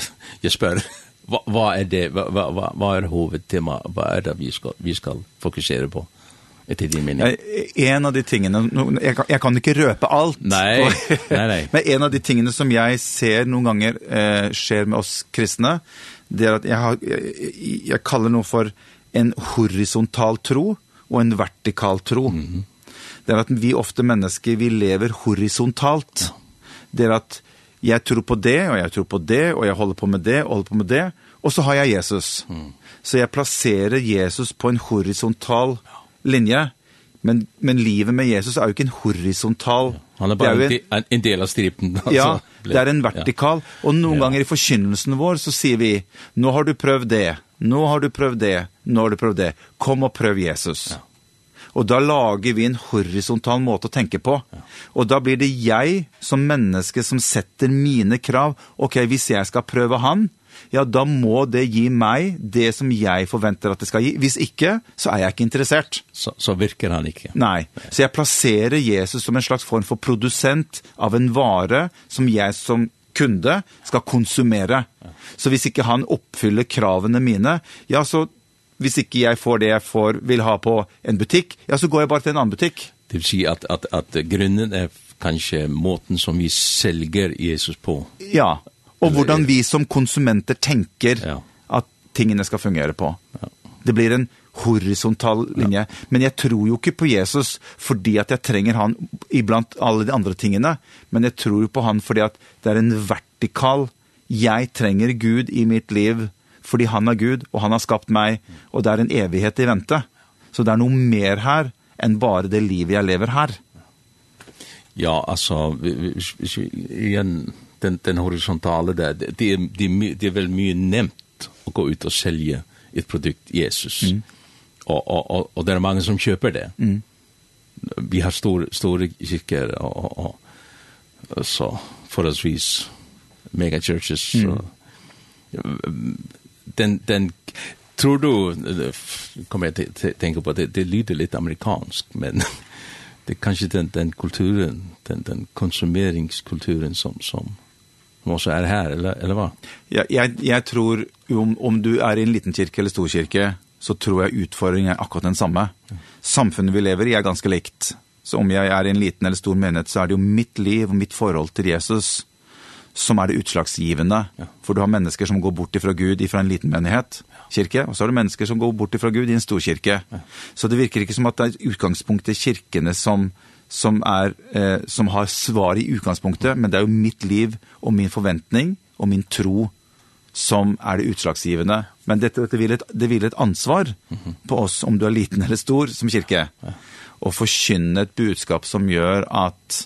Speaker 1: jeg spør, hva, hva er det, hva, hva, hva er hovedtema, hva er det vi skal, vi skal fokusere på? Ja etter din mening?
Speaker 5: En av de tingene, jeg kan, jeg kan ikke røpe alt.
Speaker 1: Nei, <laughs> nei, nei.
Speaker 5: Men en av de tingene som jeg ser noen ganger eh, skjer med oss kristne, det er at jeg, har, jeg, jeg kaller noe for en horisontal tro og en vertikal tro. Mm -hmm. Det er at vi ofte mennesker, vi lever horisontalt. Ja. Det er at jeg tror på det, og jeg tror på det, og jeg holder på med det, og holder på med det, og så har jeg Jesus. Mm. Så jeg plasserer Jesus på en horisontal ja linje, men, men livet med Jesus er jo ikke en horisontal.
Speaker 1: Han er bare
Speaker 5: er
Speaker 1: en, en, del av stripen. <laughs> Altså.
Speaker 5: Ja, det er en vertikal. Og noen
Speaker 1: ja.
Speaker 5: ganger i forkynnelsen vår så sier vi, nå har du prøvd det, nå har du prøvd det, nå har du prøvd det. Kom og prøv Jesus. Ja. Og da lager vi en horisontal måte å tenke på. Ja. Og da blir det jeg som menneske som setter mine krav. Ok, hvis jeg skal prøve han, mm ja, da må det gi meg det som jeg forventer at det skal gi. Hvis ikke, så er jeg ikke interessert.
Speaker 1: Så, så virker han ikke.
Speaker 5: Nei. Så jeg plasserer Jesus som en slags form for produsent av en vare som jeg som kunde skal konsumere. Så hvis ikke han oppfyller kravene mine, ja, så hvis ikke jeg får det jeg får, vil ha på en butikk, ja, så går jeg bare til en annen butikk.
Speaker 1: Det vil si at, at, at grunnen er kanskje måten som vi selger Jesus på.
Speaker 5: Ja, og hvordan vi som konsumenter tenker
Speaker 1: ja.
Speaker 5: at tingene skal fungere på. Ja. Det blir en horisontal linje. Ja. Men jeg tror jo ikke på Jesus fordi at jeg trenger han iblant alle de andre tingene, men jeg tror jo på han fordi at det er en vertikal jeg trenger Gud i mitt liv fordi han er Gud, og han har skapt meg, og det er en evighet i vente. Så det er noe mer her enn bare det livet jeg lever her.
Speaker 1: Ja, altså, hvis vi igjen den, den horisontale där, det, det, det, det är väl mycket nämnt att gå ut och sälja ett produkt Jesus. Mm. Och, och, och, och det är många som köper det. Mm. Vi har stor, stora kyrkor och, och, och så förhållsvis megachurches. Mm. Så, den, den, tror du, kommer jag tänka på, det, det lyder lite amerikanskt, men <laughs> det kanske den, den kulturen, den, den konsumeringskulturen som, som måste er här eller eller hva?
Speaker 5: Ja, jag jag tror om om du är i en liten kyrka eller stor kyrka så tror jag utfordringen är akkurat den samme. Samfunnet vi lever i är ganska likt. Så om jag är i en liten eller stor menighet så är det ju mitt liv och mitt förhållande till Jesus som är det utslagsgivande. Ja. För du har människor som går bort ifrån Gud ifra en liten menighet, kyrka, och så har du människor som går bort ifrån Gud i en stor kyrka. Ja. Så det virker inte som att det är utgangspunktet kyrkene som som, er, eh, som har svar i utgangspunktet, men det er jo mitt liv og min forventning og min tro som er det utslagsgivende. Men dette, dette vil et, det vil et ansvar på oss, om du er liten eller stor, som kirke. Å forkynne et budskap som gjør at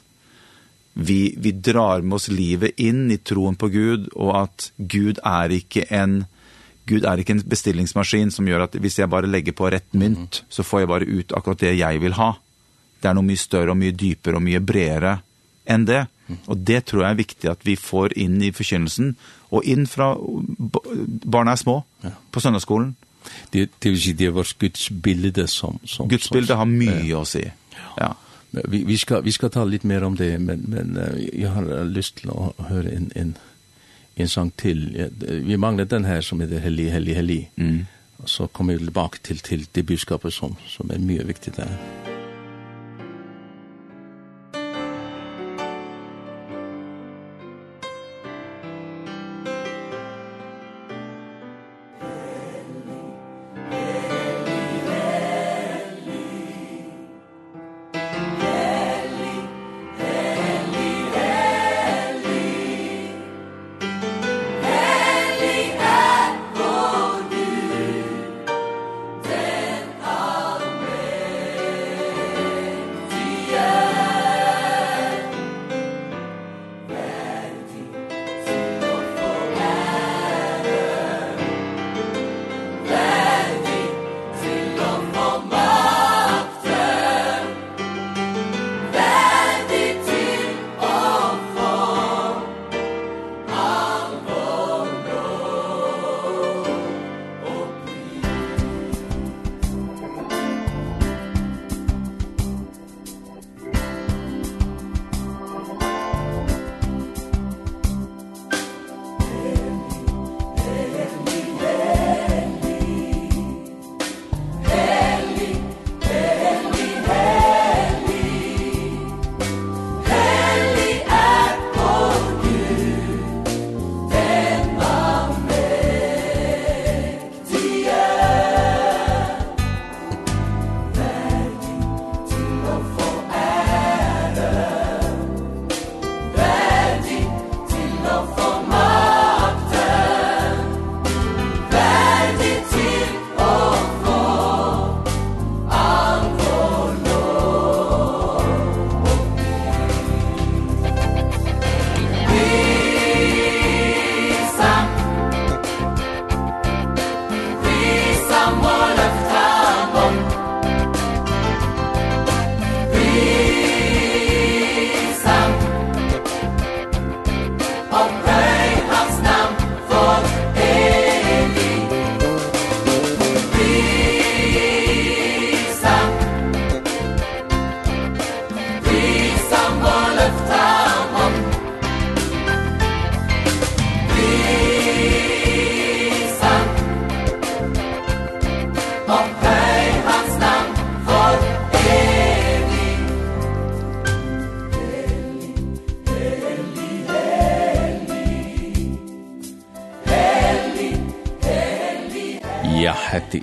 Speaker 5: vi, vi drar med oss livet inn i troen på Gud, og at Gud er ikke en Gud er ikke en bestillingsmaskin som gjør at hvis jeg bare legger på rett mynt, så får jeg bare ut akkurat det jeg vil ha. Mm det er noe mye større og mye dypere og mye bredere enn det. Og det tror jeg er viktig at vi får inn i forkynnelsen, og inn fra barna er små, ja. på søndagsskolen.
Speaker 1: Det, det vil si det er vårt gudsbilde som... som
Speaker 5: gudsbilde har mye ja. å si, ja.
Speaker 1: Vi, vi, skal, vi skal ta litt mer om det, men, men jeg har lyst til å høre en, en, en sang til. Vi mangler den her som heter Hellig, Hellig, Hellig.
Speaker 5: Mm.
Speaker 1: Så kommer vi tilbake til, til det budskapet som, som er mye viktig der. Musikk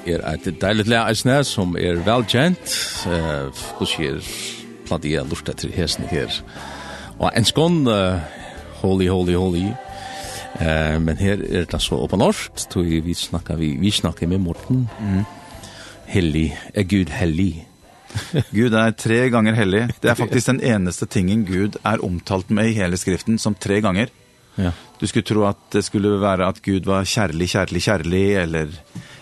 Speaker 1: er et deilig lea eisne som er velkjent. Uh, Hvordan er platt jeg lort etter hesen her. Og en skån, uh, holy, holy, holy. Uh, men her er det så på norsk, tog vi snakker, vi, vi snakker med Morten. Mm. Hellig, er Gud hellig? <laughs>
Speaker 5: Gud er tre ganger hellig. Det er faktisk den eneste tingen Gud er omtalt med i hele skriften som tre ganger.
Speaker 1: Ja.
Speaker 5: Du skulle tro att det skulle vara att Gud var kjærlig, kjærlig, kärlig eller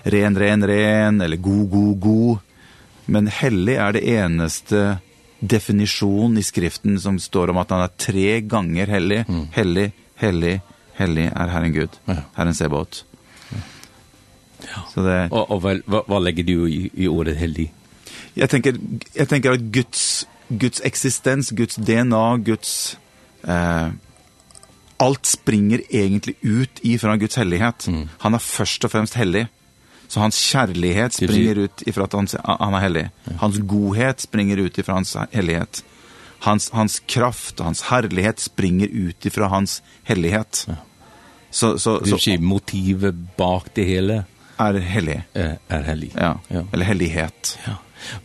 Speaker 5: ren, ren, ren eller god, god, god. Men hellig är det eneste definition i skriften som står om att han är tre gånger hellig. Mm. Hellig, hellig, hellig är Herren Gud.
Speaker 1: Ja.
Speaker 5: Herren Sebaot. Ja. ja. Så det
Speaker 1: och, og vad, vad vad lägger du i, i ordet hellig?
Speaker 5: Jag tänker jag tänker att Guds Guds existens, Guds DNA, Guds eh alt springer egentlig ut ifra Guds hellighet. Mm. Han er først og fremst hellig. Så hans kjærlighet springer ut ifra at han, han er hellig. Hans godhet springer ut ifra hans hellighet. Hans, hans kraft og hans herlighet springer ut ifra hans hellighet. Ja. Så, så,
Speaker 1: det vil si motivet bak det hele?
Speaker 5: Er hellig.
Speaker 1: Er, er hellig.
Speaker 5: Ja.
Speaker 1: ja.
Speaker 5: Eller hellighet.
Speaker 1: Ja.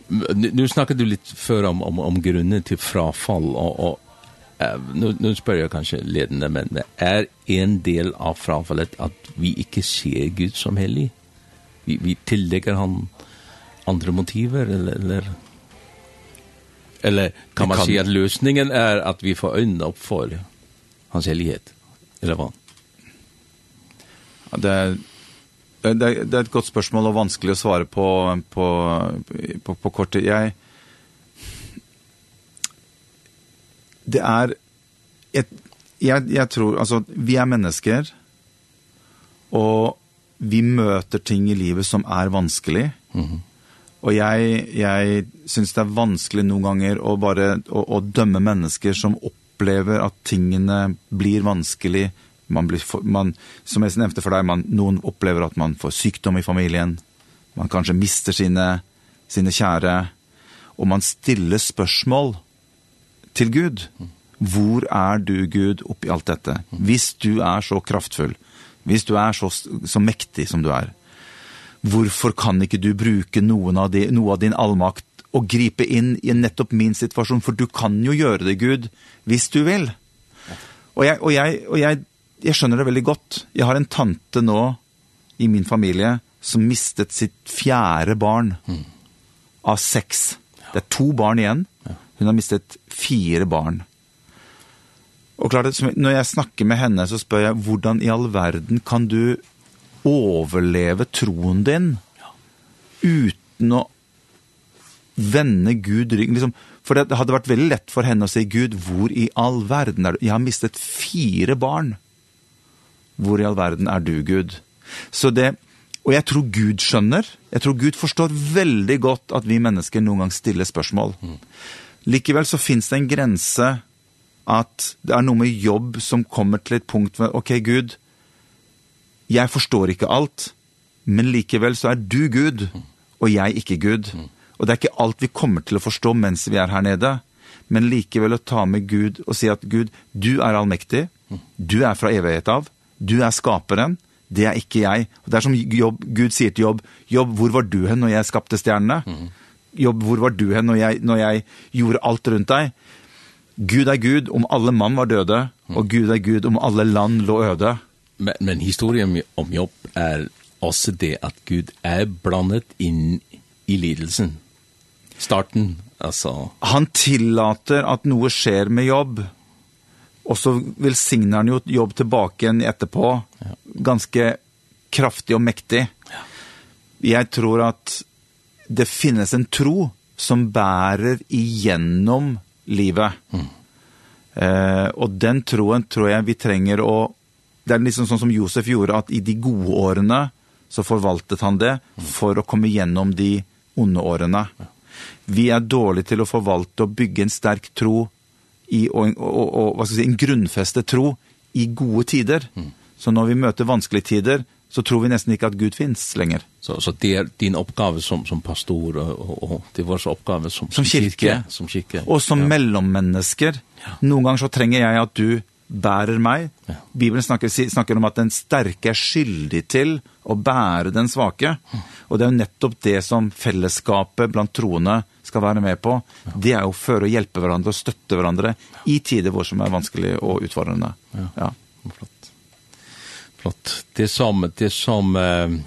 Speaker 1: Nu, nu snackade du lite för om, om, om grunden till frafall och, och eh, nu, nu spør jeg kanskje ledende, men er en del av frafallet at vi ikke ser Gud som hellig? Vi, vi tillegger han andre motiver, eller, eller, eller kan man
Speaker 5: kan...
Speaker 1: si at løsningen er at vi får øynene opp for hans helighet? eller hva?
Speaker 5: Ja, det er Det er, det er et godt spørsmål og vanskelig å svare på, på, på, på kortet. Jeg, eh, det er et, jeg, jeg tror, altså, vi er mennesker, og vi møter ting i livet som er vanskelig. Mm -hmm. Og jeg, jeg synes det er vanskelig noen ganger å bare å, å dømme mennesker som opplever at tingene blir vanskelig. Man blir, for, man, som jeg nevnte for deg, man, noen opplever at man får sykdom i familien. Man kanskje mister sine, sine kjære. Og man stiller spørsmål. Mm til Gud. Hvor er du, Gud, oppi alt dette? Hvis du er så kraftfull, hvis du er så, så mektig som du er, hvorfor kan ikke du bruke noen av de, noe av din allmakt og gripe inn i nettopp min situasjon? For du kan jo gjøre det, Gud, hvis du vil. Og jeg, og jeg, og jeg, jeg skjønner det veldig godt. Jeg har en tante nå i min familie som mistet sitt fjerde barn av seks. Det er to barn igjen. Hun har mistet fire barn. Og klart, når jeg snakker med henne, så spør jeg hvordan i all verden kan du overleve troen din uten å vende Gud ryggen? Liksom, for det hadde vært veldig lett for henne å si, Gud, hvor i all verden er du? Jeg har mistet fire barn. Hvor i all verden er du, Gud? Så det, og jeg tror Gud skjønner, jeg tror Gud forstår veldig godt at vi mennesker noen gang stiller spørsmål. Mm. Likevel så finns det en grense at det er noe med jobb som kommer til et punkt med, ok Gud, jeg forstår ikke alt, men likevel så er du Gud, og jeg ikke Gud. Og det er ikke alt vi kommer til å forstå mens vi er her nede, men likevel å ta med Gud og si at Gud, du er allmektig, du er fra evighet av, du er skaperen, det er ikke jeg. Og det er som jobb, Gud sier til jobb, jobb, hvor var du hen når jeg skapte stjernene? Mm jobb, hvor var du hen når jeg, når jeg gjorde alt rundt deg? Gud er Gud om alle mann var døde, og Gud er Gud om alle land lå øde.
Speaker 1: Men, men historien om jobb er også det at Gud er blandet inn i lidelsen. Starten, altså.
Speaker 5: Han tillater at noe skjer med jobb, og så velsigner han jo jobb tilbake igjen etterpå. Ganske kraftig og mektig. Jeg tror at det finnes en tro som bærer igjennom livet. Mm. Eh, og den troen tror jeg vi trenger å Det er liksom sånn som Josef gjorde, at i de gode årene så forvaltet han det for å komme gjennom de onde årene. Vi er dårlige til å forvalte og bygge en sterk tro i, og, og, og hva skal jeg si, en grunnfestet tro i gode tider. Så når vi møter vanskelige tider, så tror vi nästan inte att Gud finns längre.
Speaker 1: Så så det är din uppgave som som pastor och, och, och det var så uppgift som
Speaker 5: som kyrka,
Speaker 1: som kyrka.
Speaker 5: Och som
Speaker 1: ja.
Speaker 5: mellanmänniskor. Ja. Någon gång så tränger jag att du bärer mig.
Speaker 1: Ja.
Speaker 5: Bibeln snackar snackar om att den starka är skyldig till att bära den svake. Mm. Och det är ju nettop det som fällskapet bland troende ska vara med på. Ja. Det är ju för att hjälpa varandra och stötta varandra i tider hvor som är vanskliga och utmanande. Ja.
Speaker 1: ja. Flott. Det som, det som uh,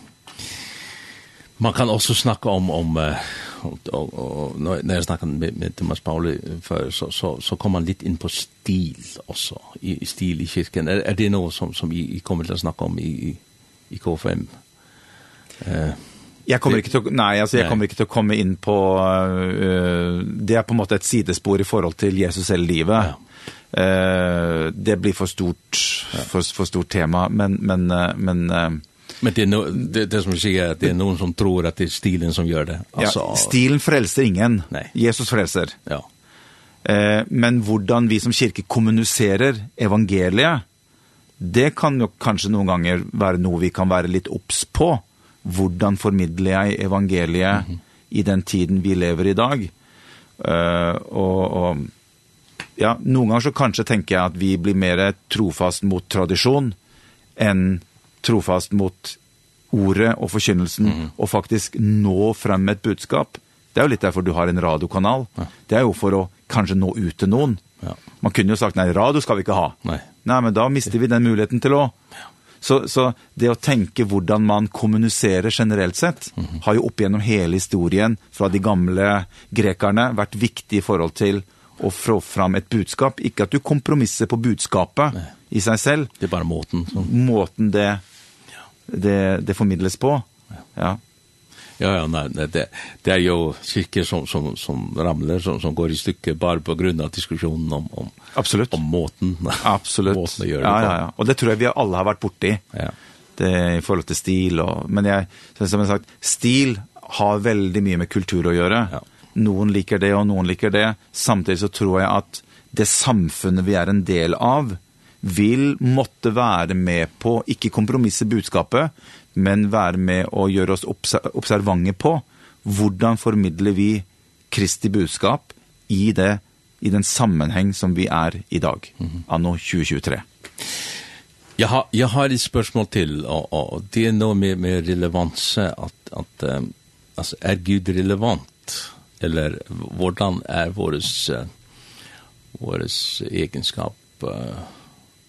Speaker 1: man kan också snacka om, om uh, och, och, när jeg snackade med, med Thomas Pauli før, så, så, så kom man lite in på stil også, i, stil i kirken. Är, er det noe som, som I, I kommer til att snacka om i, i, i KFM? Eh,
Speaker 5: uh, Jag kommer inte att nej alltså
Speaker 1: jag
Speaker 5: kommer inte att komma in på uh, det är på något ett sidespor i förhåll till Jesus eller livet. Ja. Eh det blir för stort för för stort tema men men men
Speaker 1: Men det är no, det, det som säger att det är någon som tror att det är stilen som gör det. Alltså
Speaker 5: ja, stilen frälser ingen.
Speaker 1: Nej.
Speaker 5: Jesus frälser.
Speaker 1: Ja.
Speaker 5: Eh men hurdan vi som kyrka kommunicerar evangeliet det kan jo kanskje noen ganger være noe vi kan være litt obs på. Hvordan formidler jeg evangeliet mm -hmm. i den tiden vi lever i dag? Uh, og, og ja, noen ganger så kanskje tenker jeg at vi blir mer trofast mot tradisjon enn trofast mot ordet og forkynnelsen, mm. og faktisk nå frem med et budskap. Det er jo litt derfor du har en radiokanal. Ja. Det er jo for å kanskje nå ut til noen.
Speaker 1: Ja.
Speaker 5: Man kunne jo sagt, nei, radio skal vi ikke ha.
Speaker 1: Nei,
Speaker 5: nei men da mister vi den muligheten til å... Ja. Så, så det å tenke hvordan man kommuniserer generelt sett, mm -hmm. har jo opp gjennom hele historien fra de gamle grekerne vært viktig i forhold til å få fram et budskap. Ikke at du kompromisser på budskapet Nei. i seg selv.
Speaker 1: Det er bare måten. som
Speaker 5: Måten det, det, det formidles på. Ja.
Speaker 1: Ja, ja, nej, nej, det, det är ju cirkel som, som, som ramlar, som, som går i stycke bara på grund av diskussionen om, om,
Speaker 5: Absolut.
Speaker 1: om måten.
Speaker 5: Absolut.
Speaker 1: måten det
Speaker 5: ja, ja, ja. Och det tror jag vi alla har varit borti.
Speaker 1: Ja.
Speaker 5: Det, I förhållande till stil. Och, men jag, som jag sagt, stil har väldigt mycket med kultur att göra.
Speaker 1: Ja
Speaker 5: noen liker det, og noen liker det. Samtidig så tror jeg at det samfunnet vi er en del av, vil måtte være med på, ikke kompromisse budskapet, men være med å gjøre oss observange på hvordan formidler vi Kristi budskap i, det, i den sammenheng som vi er i dag, anno 2023.
Speaker 1: Jag har jag har et spørsmål till och, og det är nog mer mer relevans att att um, alltså är Gud relevant eller hvordan er våres, våres egenskap, uh,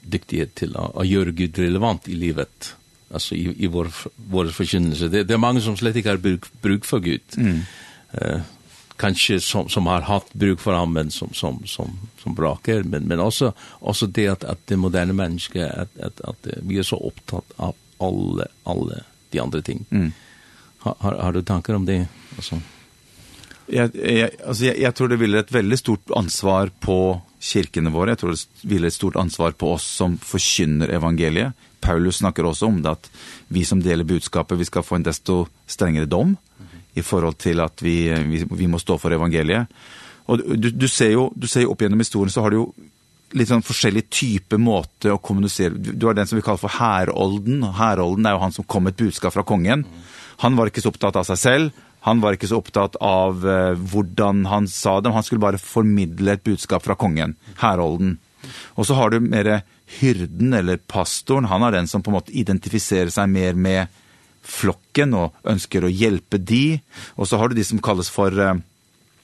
Speaker 1: dyktighet til å, å gjøre Gud relevant i livet, altså i, i vår, vår forkynnelse. Det, det er mange som slett ikke har bruk, bruk for Gud. Mm. Uh, kanskje som, som har hatt bruk for ham, men som, som, som, som braker, men, men også, også det at, at det moderne mennesket, at, at, at vi er så opptatt av alle, alle de andre ting. Mm. Har, har, har du tanker om det? Altså?
Speaker 5: Jag, jag, alltså jag, jag tror det vilar ett väldigt stort ansvar på kirkene våre. Jag tror det vilar ett stort ansvar på oss som förkynner evangeliet. Paulus snackar också om det att vi som delar budskapet, vi ska få en desto strängare dom i förhåll till att vi, vi, vi måste stå för evangeliet. Och du, du ser ju, du ser jo opp gjennom historien så har du ju litt sånn forskjellig type måte å kommunisere. Du har den som vi kaller for herolden. Herolden er jo han som kom med et budskap fra kongen. Han var ikke så opptatt av seg selv. Han var ikke så opptatt av uh, hvordan han sa dem. Han skulle bare formidle et budskap fra kongen, herolden. Og så har du mer hyrden eller pastoren. Han er den som på en måte identifiserer seg mer med flokken og ønsker å hjelpe de. Og så har du de som kalles for uh,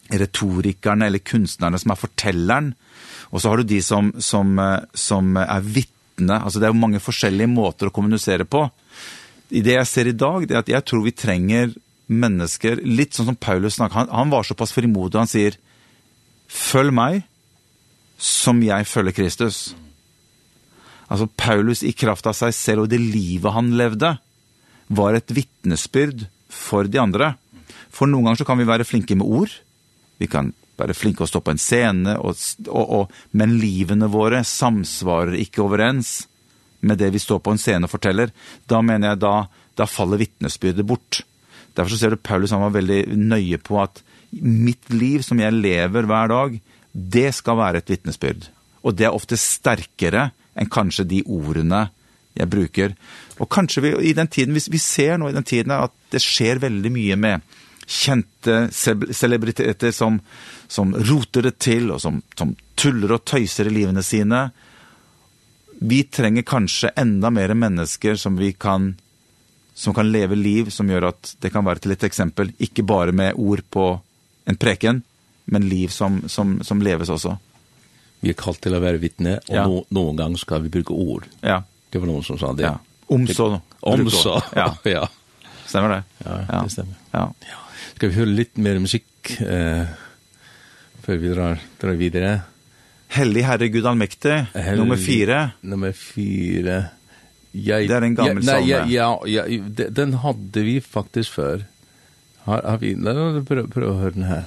Speaker 5: retorikerne eller kunstnerne som er fortelleren. Og så har du de som, som, som er vittne. Altså det er jo mange forskjellige måter å kommunisere på. I det jeg ser i dag, det er at jeg tror vi trenger mennesker, litt sånn som Paulus snakker, han, han var såpass frimodig, han sier, følg meg som jeg følger Kristus. Altså, Paulus i kraft av seg selv og det livet han levde, var et vittnesbyrd for de andre. For noen ganger så kan vi være flinke med ord, vi kan være flinke å stå på en scene, og, og, og, men livene våre samsvarer ikke overens med det vi står på en scene og forteller. Da mener jeg da, da faller vittnesbyrdet bort. Mm Derfor så ser du Paulus han var veldig nøye på at mitt liv som jeg lever hver dag, det skal være et vittnesbyrd. Og det er ofte sterkere enn kanskje de ordene jeg bruker. Og kanskje vi, i den tiden, hvis vi ser nå i den tiden at det skjer veldig mye med kjente celebriteter som, som roter det til, og som, som tuller og tøyser i livene sine. Vi trenger kanskje enda mer mennesker som vi kan som kan leve liv som gör att det kan vara till ett exempel, inte bara med ord på en preken, men liv som, som, som leves också.
Speaker 1: Vi er kalt til att vara vittne, och ja. no, någon gång ska vi bruka ord.
Speaker 5: Ja.
Speaker 1: Det var noen som sa det.
Speaker 5: Ja. Om så.
Speaker 1: Om så.
Speaker 5: Ja. <laughs>
Speaker 1: ja.
Speaker 5: Stämmer det?
Speaker 1: Ja, ja. det stämmer.
Speaker 5: Ja.
Speaker 1: ja. Ska vi höra lite mer musik eh, för vi drar, drar vidare?
Speaker 5: Hellig Herre Gud Allmäktig, Hellig, nummer 4.
Speaker 1: Nummer 4. Jag,
Speaker 5: det är en gammal ja, nej,
Speaker 1: ja, ja, ja, den hade vi faktiskt för. Har, har vi, nej, pröv, pröv att höra den här.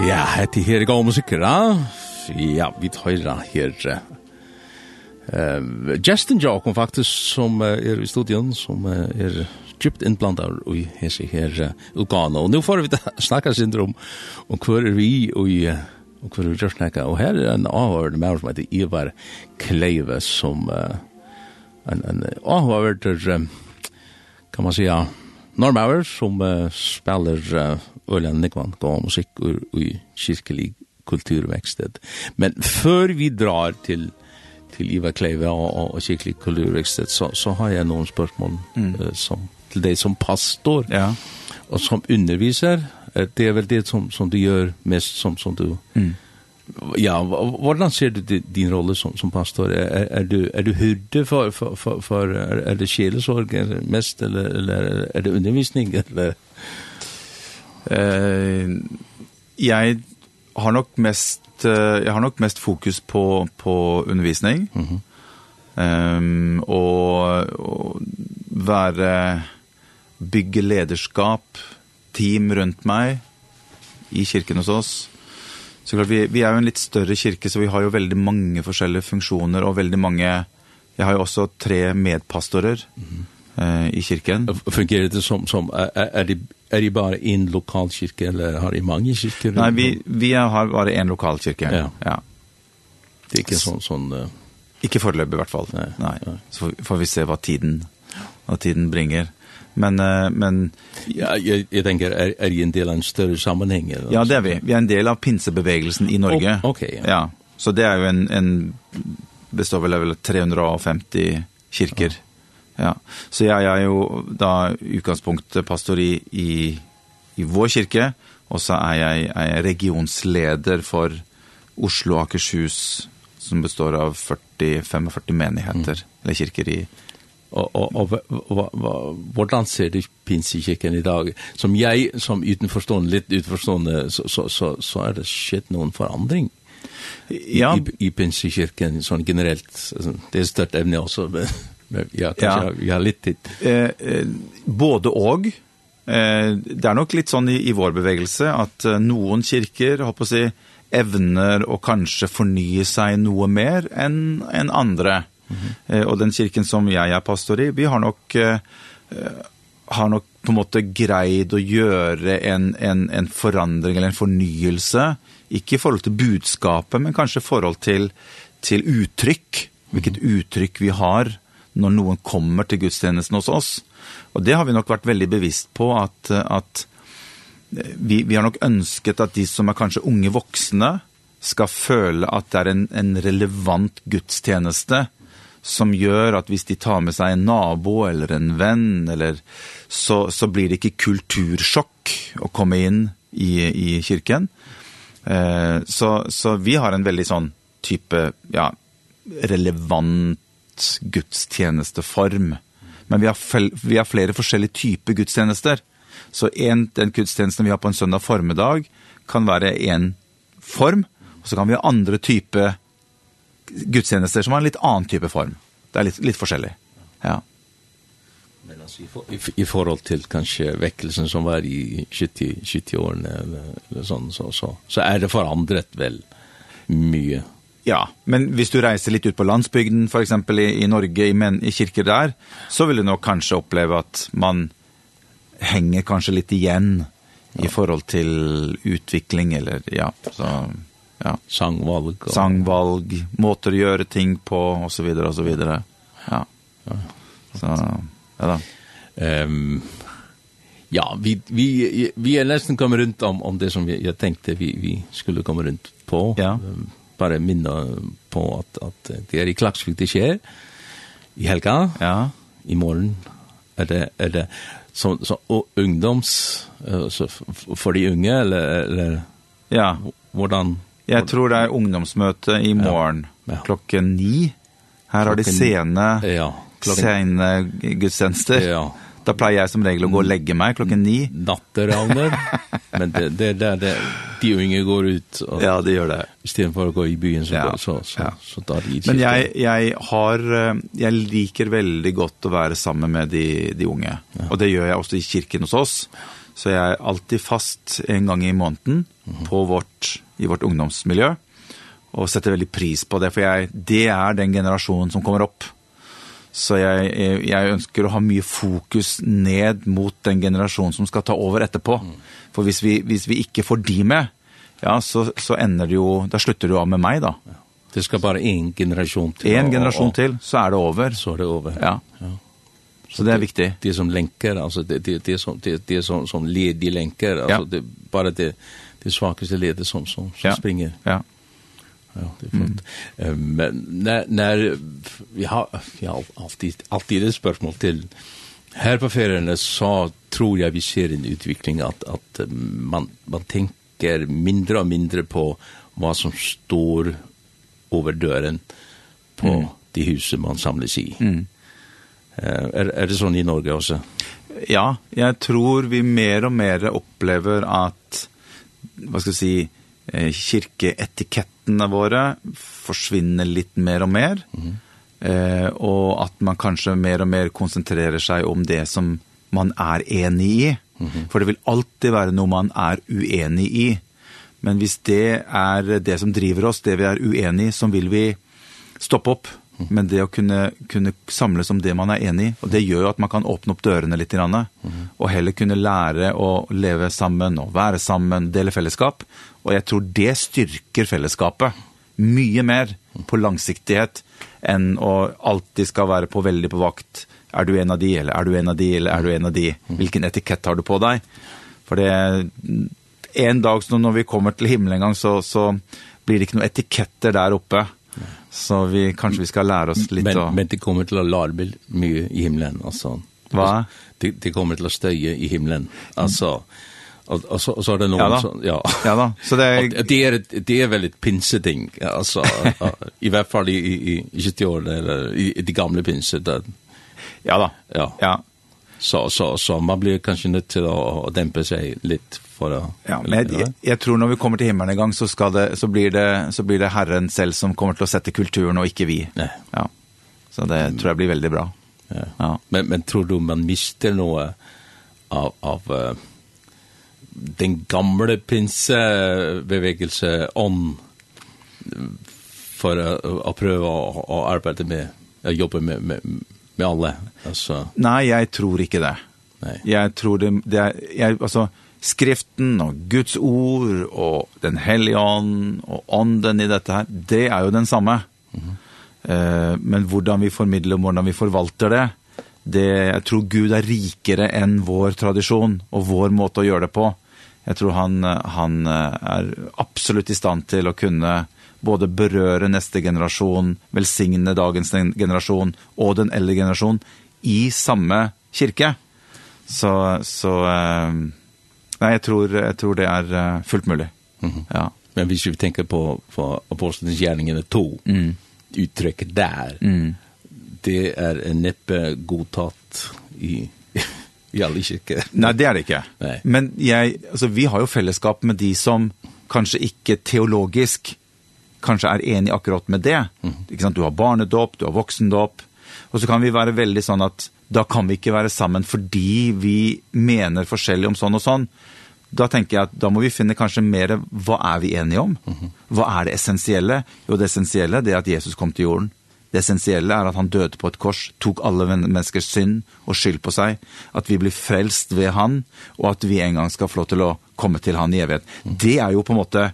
Speaker 1: Ja, hette her er gav musikker, Ja, vi tar her. Uh, Justin Jokum faktisk, som uh, er i studion, som uh, er djupt innblandar i hese her uh, Ugana. Og nå får vi snakka syndrom om hver er vi og i og hver er vi gjør snakka. Og her er en avhørende med som heter Ivar Kleive, som uh, en, en avhørende, kan man säga, Normauer som uh, spelar uh, Øljan Nikvan gav musikk ur, i kirkelig kulturveksted. Men før vi drar til, til Iva Kleive og, og, og kirkelig kulturveksted, så, så har jeg noen spørsmål mm. uh, som, til deg som pastor
Speaker 5: ja.
Speaker 1: og som underviser. Uh, det er vel det som, som du gjør mest som, som du
Speaker 5: mm
Speaker 1: Ja, hvordan ser du din rolle som, som pastor? Er, er, du, er du hyrde for, for, for, for er, er det sjelesorg mest, eller, eller er det undervisning? <laughs> Eller?
Speaker 5: Uh, jeg har nok mest, uh, jeg har nok mest fokus på, på undervisning. Mm ehm og, og være, bygge lederskap, team rundt meg, i kirken hos oss Så klart, vi, vi er jo en litt større kirke, så vi har jo veldig mange forskjellige funksjoner, og veldig mange, jeg har jo også tre medpastorer mm -hmm. eh, i kirken.
Speaker 1: Fungerer det som, som er, er, det, er de bare en lokalkirke, eller har de mange kirker?
Speaker 5: Nei, vi, vi har bare en lokalkirke,
Speaker 1: ja.
Speaker 5: ja.
Speaker 1: Det er ikke sånn... sånn uh...
Speaker 5: Ikke foreløpig i hvert fall,
Speaker 1: nei.
Speaker 5: nei.
Speaker 1: nei.
Speaker 5: Så får vi se hva tiden, hva tiden bringer. Men uh, men
Speaker 1: ja jag jag tänker är är en del av en större sammanhang eller
Speaker 5: Ja, det är vi. Vi är en del av pinsebevegelsen i Norge.
Speaker 1: Okej. Okay, ja.
Speaker 5: ja. Så det är ju en en består väl över 350 kyrkor. Ja. ja. Så jag är ju då utgångspunkt pastor i i i vår kyrka och så är jag är jag regionsleder för Oslo Akershus som består av 40 45 menigheter mm. eller kyrkor i
Speaker 1: og och och vårt land ser det pins i kicken idag som jeg som utenforstående litt utenforstående så så så så är det shit någon förändring
Speaker 5: ja.
Speaker 1: i, i pins i kicken sån generellt det är stört evne också men, men ja kanskje
Speaker 5: ja.
Speaker 1: jag har lite
Speaker 5: eh, eh både och eh det er nok lite sån i, i vår bevegelse att eh, någon kirker har på si, evner och kanske förnya sig noe mer än en andra. Eh, Och den kirken som jag är pastor i, vi har nog har nog på en måte greid å gjøre en, en, en forandring eller en fornyelse, ikke i forhold til budskapet, men kanskje i forhold til, til uttrykk, hvilket uttrykk vi har når noen kommer til gudstjenesten hos oss. Og det har vi nok vært veldig bevisst på, at, at vi, vi har nok ønsket at de som er kanskje unge voksne, skal føle at det er en, en relevant gudstjeneste, mm som gör att visst de tar med seg en nabo eller en vän eller så så blir det inte kulturschock å komma in i i kyrkan. Eh så så vi har en väldigt sån type ja relevant gudstjenesteform. Men vi har vi har flera forskjellige typer gudstjenester. Så en den gudstjenesten vi har på en søndag formiddag kan være en form, og så kan vi ha andre typer gudstjenester gudstjenester som har en litt annen type form. Det er litt, litt forskjellig. Ja.
Speaker 1: Men alltså i, for, i, i forhold til kanskje vekkelsen som var i 70, 70 årene eller, eller sånn, så, så, så er det forandret vel mye.
Speaker 5: Ja, men hvis du reiser litt ut på landsbygden, for eksempel i, i Norge, i, men, i kirker der, så vil du nok kanskje oppleve at man henger kanskje litt igjen ja. i forhold til utvikling, eller ja, så ja.
Speaker 1: Sangvalg. Og...
Speaker 5: Sangvalg, måter å gjøre ting på, og så videre, og så videre. Ja. Så, ja da.
Speaker 1: Um, ja, vi, vi, vi er nesten kommet rundt om, om det som vi, jeg tenkte vi, vi skulle komme rundt på.
Speaker 5: Ja.
Speaker 1: Bare minne på at, at det er i Klaksvik det skjer, i helga,
Speaker 5: ja.
Speaker 1: i morgen, er det, er det så, så, og ungdoms, så for de unge, eller, eller
Speaker 5: ja.
Speaker 1: hvordan
Speaker 5: Jeg tror det er ungdomsmøte i morgen
Speaker 1: ja. Ja.
Speaker 5: klokken ni. Her har de sene,
Speaker 1: ja, klokken...
Speaker 5: sene gudstjenester.
Speaker 1: Ja.
Speaker 5: Da pleier jeg som regel å gå og legge meg klokken ni.
Speaker 1: Natteravner. <laughs> Men det, det, det, det, de unge går ut. Og,
Speaker 5: ja, det gjør det.
Speaker 1: I stedet for å gå i byen, så,
Speaker 5: ja.
Speaker 1: så, så,
Speaker 5: ja.
Speaker 1: så, så tar de
Speaker 5: Men jeg, jeg, har, jeg liker veldig godt å være sammen med de, de unge. Ja. Og det gjør jeg også i kirken hos oss. Så jeg er alltid fast en gang i måneden mm -hmm. på vårt i vårt ungdomsmiljø, og setter veldig pris på det, for jeg, det er den generasjonen som kommer opp. Så jeg, jeg ønsker å ha mye fokus ned mot den generasjonen som skal ta over etterpå. For hvis vi, hvis vi ikke får de med, ja, så, så ender det jo, da slutter du av med meg da.
Speaker 1: Det skal bare en generasjon til.
Speaker 5: En generasjon til, så er det over.
Speaker 1: Så er det over.
Speaker 5: Ja.
Speaker 1: ja.
Speaker 5: Så det är viktigt.
Speaker 1: Det, det som länker, alltså det det det som det det som som led i länkar alltså
Speaker 5: ja.
Speaker 1: det bara det det svagaste ledet som, som, som
Speaker 5: ja.
Speaker 1: springer.
Speaker 5: Ja.
Speaker 1: Ja, det är flott. Mm. Men när, när vi har, vi har alltid, alltid ett spørsmål till här på ferierna så tror jag vi ser en utveckling att, att man, man tänker mindre och mindre på vad som står över dörren på mm. det huset man samlas i.
Speaker 5: Mm.
Speaker 1: Uh, är, är det sånn i Norge också?
Speaker 5: Ja, jag tror vi mer och mer upplever att vad ska jag säga si, kyrkeetiketterna våra försvinner lite mer och mer. Mm. Eh och att man kanske mer och mer koncentrerar sig om det som man är enig i. Mm -hmm. For det vil alltid være noe man er uenig i. Men hvis det er det som driver oss, det vi er uenig i, så vil vi stoppe opp Men det å kunne, kunne samles om det man er enig i, og det gjør jo at man kan åpne opp dørene litt, grann, og heller kunne lære å leve sammen, og være sammen, dele fellesskap. Og jeg tror det styrker fellesskapet mye mer på langsiktighet enn å alltid skal være på veldig på vakt. Er du en av de, eller er du en av de, eller er du en av de? Hvilken etikett har du på deg? For det, en dag når vi kommer til himmelen en gang, så, så blir det ikke noen etiketter der oppe. Mm Så vi kanske vi ska lära oss lite
Speaker 1: men,
Speaker 5: och...
Speaker 1: men det kommer till att låta mycket i himlen alltså.
Speaker 5: Va?
Speaker 1: Det det kommer till att stöja i himlen. Alltså och, och så och så är det någon
Speaker 5: ja
Speaker 1: som ja.
Speaker 5: Ja då. Så det
Speaker 1: är det är det är väldigt pinseting alltså <laughs> i alla fall i i i 70 år eller i, i det gamla pinset där.
Speaker 5: Ja då.
Speaker 1: Ja.
Speaker 5: Ja.
Speaker 1: Så så så man blir kanske nöjd till att dämpa sig lite for å...
Speaker 5: Ja, men jeg, jeg, jeg tror når vi kommer til himmelen en gang, så, skal det, så, blir det, så blir det Herren selv som kommer til å sette kulturen, og ikke vi.
Speaker 1: Nei.
Speaker 5: Ja. Så det tror jeg blir veldig bra.
Speaker 1: Ja.
Speaker 5: ja.
Speaker 1: Men, men tror du man mister noe av, av den gamle pinsebevegelse om for å, å prøve å, å arbeide med, å jobbe med, med, med alle? Altså...
Speaker 5: Nei, jeg tror ikke det.
Speaker 1: Nei.
Speaker 5: Jeg tror det, det er, jeg, altså, skriften og Guds ord og den hellige ånd og ånden i dette her, det er jo den samme. Mm -hmm. eh, men hvordan vi formidler og hvordan vi forvalter det, det, jeg tror Gud er rikere enn vår tradisjon og vår måte å gjøre det på. Jeg tror han, han er absolutt i stand til å kunne både berøre neste generasjon, velsigne dagens generasjon og den eldre generasjon i samme kirke. Så, så eh, Nei, jeg tror, jeg tror det er uh, fullt mulig. Mm -hmm. ja.
Speaker 1: Men hvis vi tenker på, på Apostlenes gjerningene 2,
Speaker 5: mm.
Speaker 1: uttrycket der, mm. det er neppe godtatt i <laughs> Ja, det ikke.
Speaker 5: Nei, det er det ikke.
Speaker 1: Nei.
Speaker 5: Men jeg, altså, vi har jo fellesskap med de som kanskje ikke teologisk kanskje er enig akkurat med det. Mm. Ikke sant? Du har barnedåp, du har voksendåp, og så kan vi være veldig sånn at da kan vi ikke være sammen fordi vi mener forskjellig om sånn og sånn. Da tenker jeg at da må vi finne kanskje mer hva er vi enige om? Hva er det essensielle? Jo, det essensielle det er at Jesus kom til jorden. Det essensielle er at han døde på et kors, tok alle menneskers synd og skyld på seg, at vi blir frelst ved han, og at vi en gang skal få lov til å komme til han i evighet. Det er jo på en måte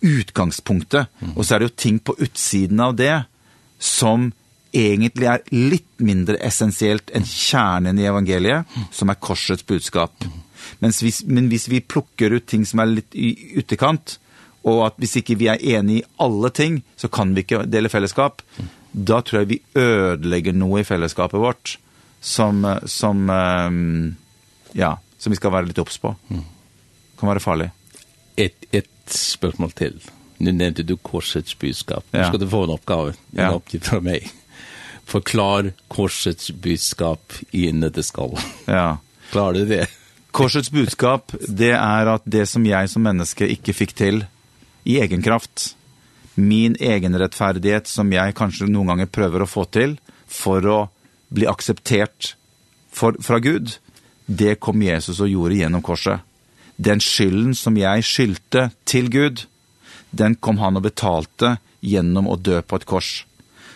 Speaker 5: utgangspunktet, og så er det jo ting på utsiden av det som egentlig er litt mindre essensielt enn kjernen i evangeliet, som er korsets budskap. Mens hvis, men hvis vi plukker ut ting som er litt i utekant, og at hvis ikke vi er enige i alle ting, så kan vi ikke dele fellesskap, da tror jeg vi ødelegger noe i fellesskapet vårt som, som, ja, som vi skal være litt opps på. kan være farlig.
Speaker 1: Et, et spørsmål til. Nu nevnte du korsets budskap. Nu
Speaker 5: ja.
Speaker 1: skal du få en oppgave, en
Speaker 5: ja.
Speaker 1: oppgift fra mig förklar korsets budskap i det skal.
Speaker 5: Ja.
Speaker 1: Klarer du det?
Speaker 5: Korsets budskap, det er at det som jeg som menneske ikke fikk til i egen kraft, min egen rettferdighet som jeg kanskje noen ganger prøver å få til for å bli akseptert for, fra Gud, det kom Jesus og gjorde gjennom korset. Den skylden som jeg skyldte til Gud, den kom han og betalte gjennom å dø på et kors.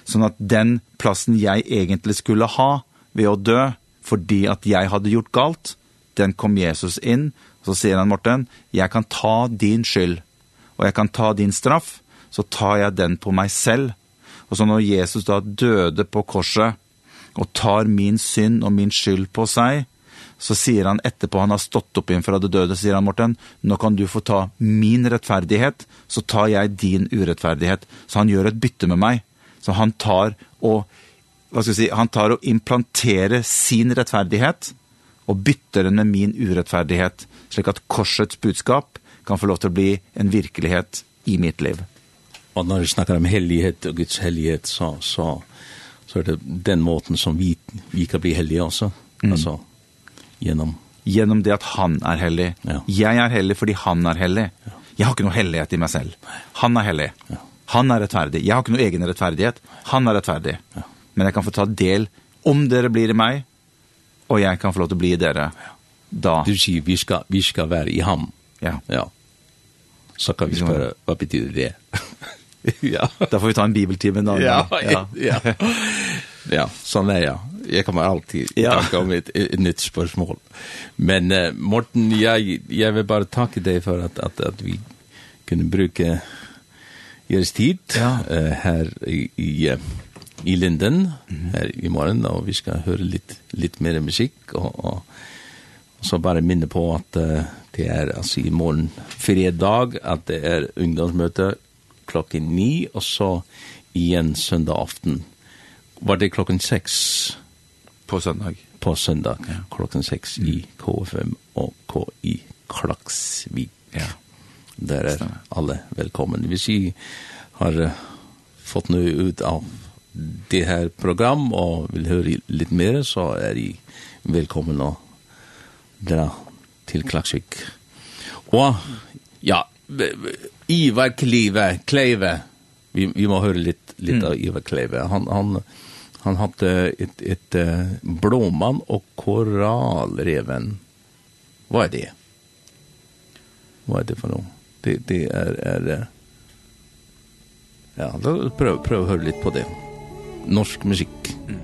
Speaker 5: Sånn at den plassen jeg egentlig skulle ha ved å dø, fordi at jeg hadde gjort galt, den kom Jesus inn, så sier han, Morten, jeg kan ta din skyld, og jeg kan ta din straff, så tar jeg den på meg selv. Og så når Jesus da døde på korset, og tar min synd og min skyld på seg, så sier han etterpå han har stått opp inn fra det døde, sier han, Morten, nå kan du få ta min rettferdighet, så tar jeg din urettferdighet. Så han gjør et bytte med meg. Så han tar og vad ska jag säga, han tar och implanterar sin rättfärdighet och bytter den med min urettferdighet, så att korsets budskap kan få lov til å bli en verklighet i mitt liv.
Speaker 1: Och när vi snackar om hellighet och Guds hellighet så så så är det den måten som vi vi kan bli heliga också. Mm. Alltså genom
Speaker 5: genom det att han är helig.
Speaker 1: Ja.
Speaker 5: Jag är helig fordi han är helig. Ja. Jag har ikke noe helighet i mig själv. Han är helig.
Speaker 1: Ja.
Speaker 5: Han er rettferdig. Jeg har ikke noe egen rettferdighet. Han er rettferdig.
Speaker 1: Ja.
Speaker 5: Men jeg kan få ta del om dere blir i meg, og jeg kan få lov til å bli i dere. Da.
Speaker 1: Du sier vi skal, vi skal være i ham.
Speaker 5: Ja.
Speaker 1: ja. Så kan vi spørre, hva betyr det? <laughs> ja.
Speaker 5: Da får vi ta en bibeltime da.
Speaker 1: Ja, ja. <laughs> ja. ja, sånn er jeg. Jeg kommer alltid
Speaker 5: ja.
Speaker 1: tanke om et, et nytt spørsmål. Men uh, Morten, jeg, jeg vil bare takke deg for at, at, at vi kunne bruke Gjøres tid
Speaker 5: ja.
Speaker 1: uh, her i, i, i Linden mm -hmm. her i morgen, og vi skal høre litt, litt mer musikk, og, og, og så bare minne på at uh, det er altså i morgen fredag, at det er ungdomsmøte klokken ni, og så igjen søndag aften. Var det klokken seks?
Speaker 5: På søndag.
Speaker 1: På søndag, ja. klokken seks i KFM og KI Klaksvik.
Speaker 5: Ja
Speaker 1: där
Speaker 5: är
Speaker 1: alla velkommen. Vi ser har fått nu ut av det här program och vill höra lite mer så är ni välkomna å dra till Klaksvik. Och ja, Ivar Klive, Kleive, Vi vi må höra lite lite av Ivar Kleive. Han han han hade ett ett blåmann och korallreven. Vad är det? Vad er det för noe? det, det är, är ja, då prøv pröv hör lite på det. Norsk musik. Mm.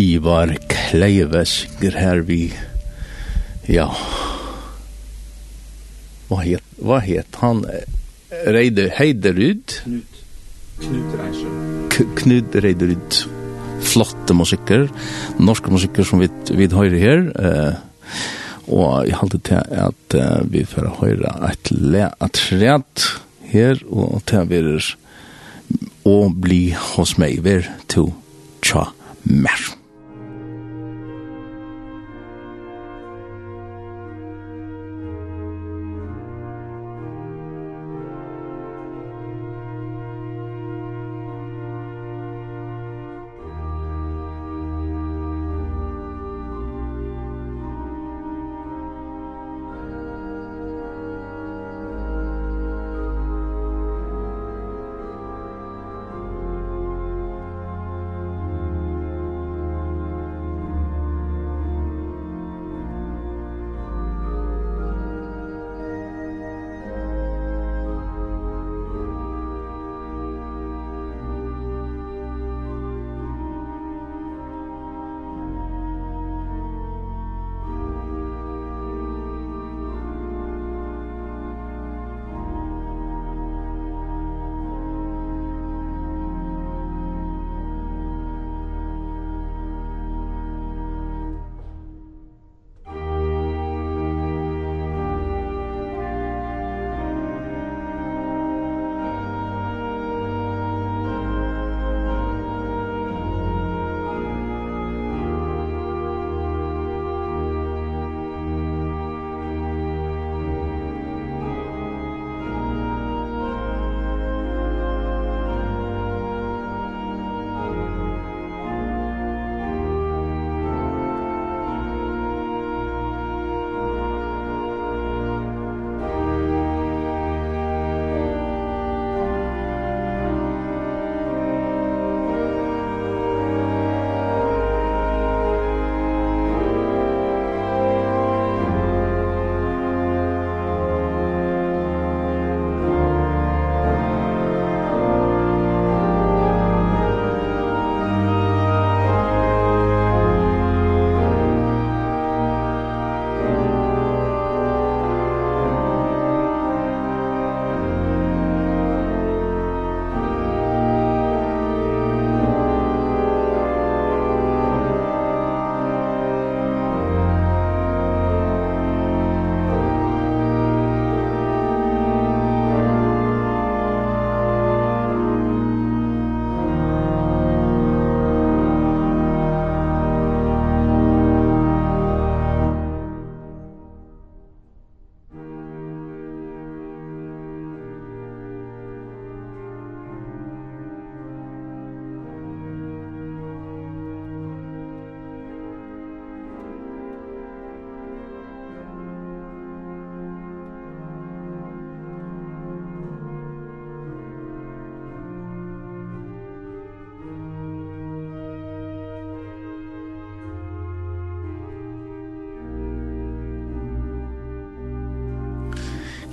Speaker 1: Ivar Kleives her vi ja. Hva het, hva het han? Reide Heiderud?
Speaker 5: Knut. Knut Reiser
Speaker 1: Knut Reiderud. Flotte musikker. Norske musikker som vi vi høyre her. Eh, og jeg halte til at eh, vi får høyre et le at rett her og til vi er og bli hos meg. Ver to tja mer.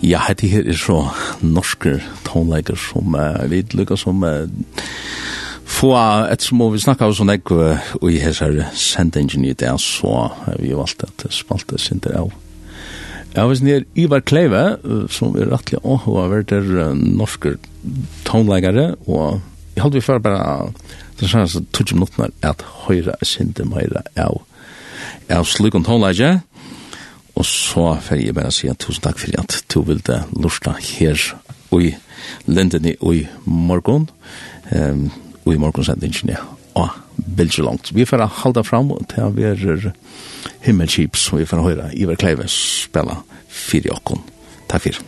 Speaker 1: Ja, dette her er så norske tonleikere som uh, vi lykker som uh, få, etter som vi snakka av sånn jeg og i hans her sendingen i det, så uh, vi valgte at spalte sinter av. Ja, hvis ni er Ivar Kleive, uh, som er rettelig åhå av hvert er norske tonleikere, og jeg halte vi før bare, det er sånn at 20 minutter at høyre sinter meira av. av slik om tonleikere, Og så får jeg bare si tusen takk for at du ville lusta her i lendene i morgen. Um, og i morgen ja, og bilder langt. Vi får halda fram til vi er himmelskips, og vi får høre Iver Kleive spela fyrir okkon. Takk fyrir.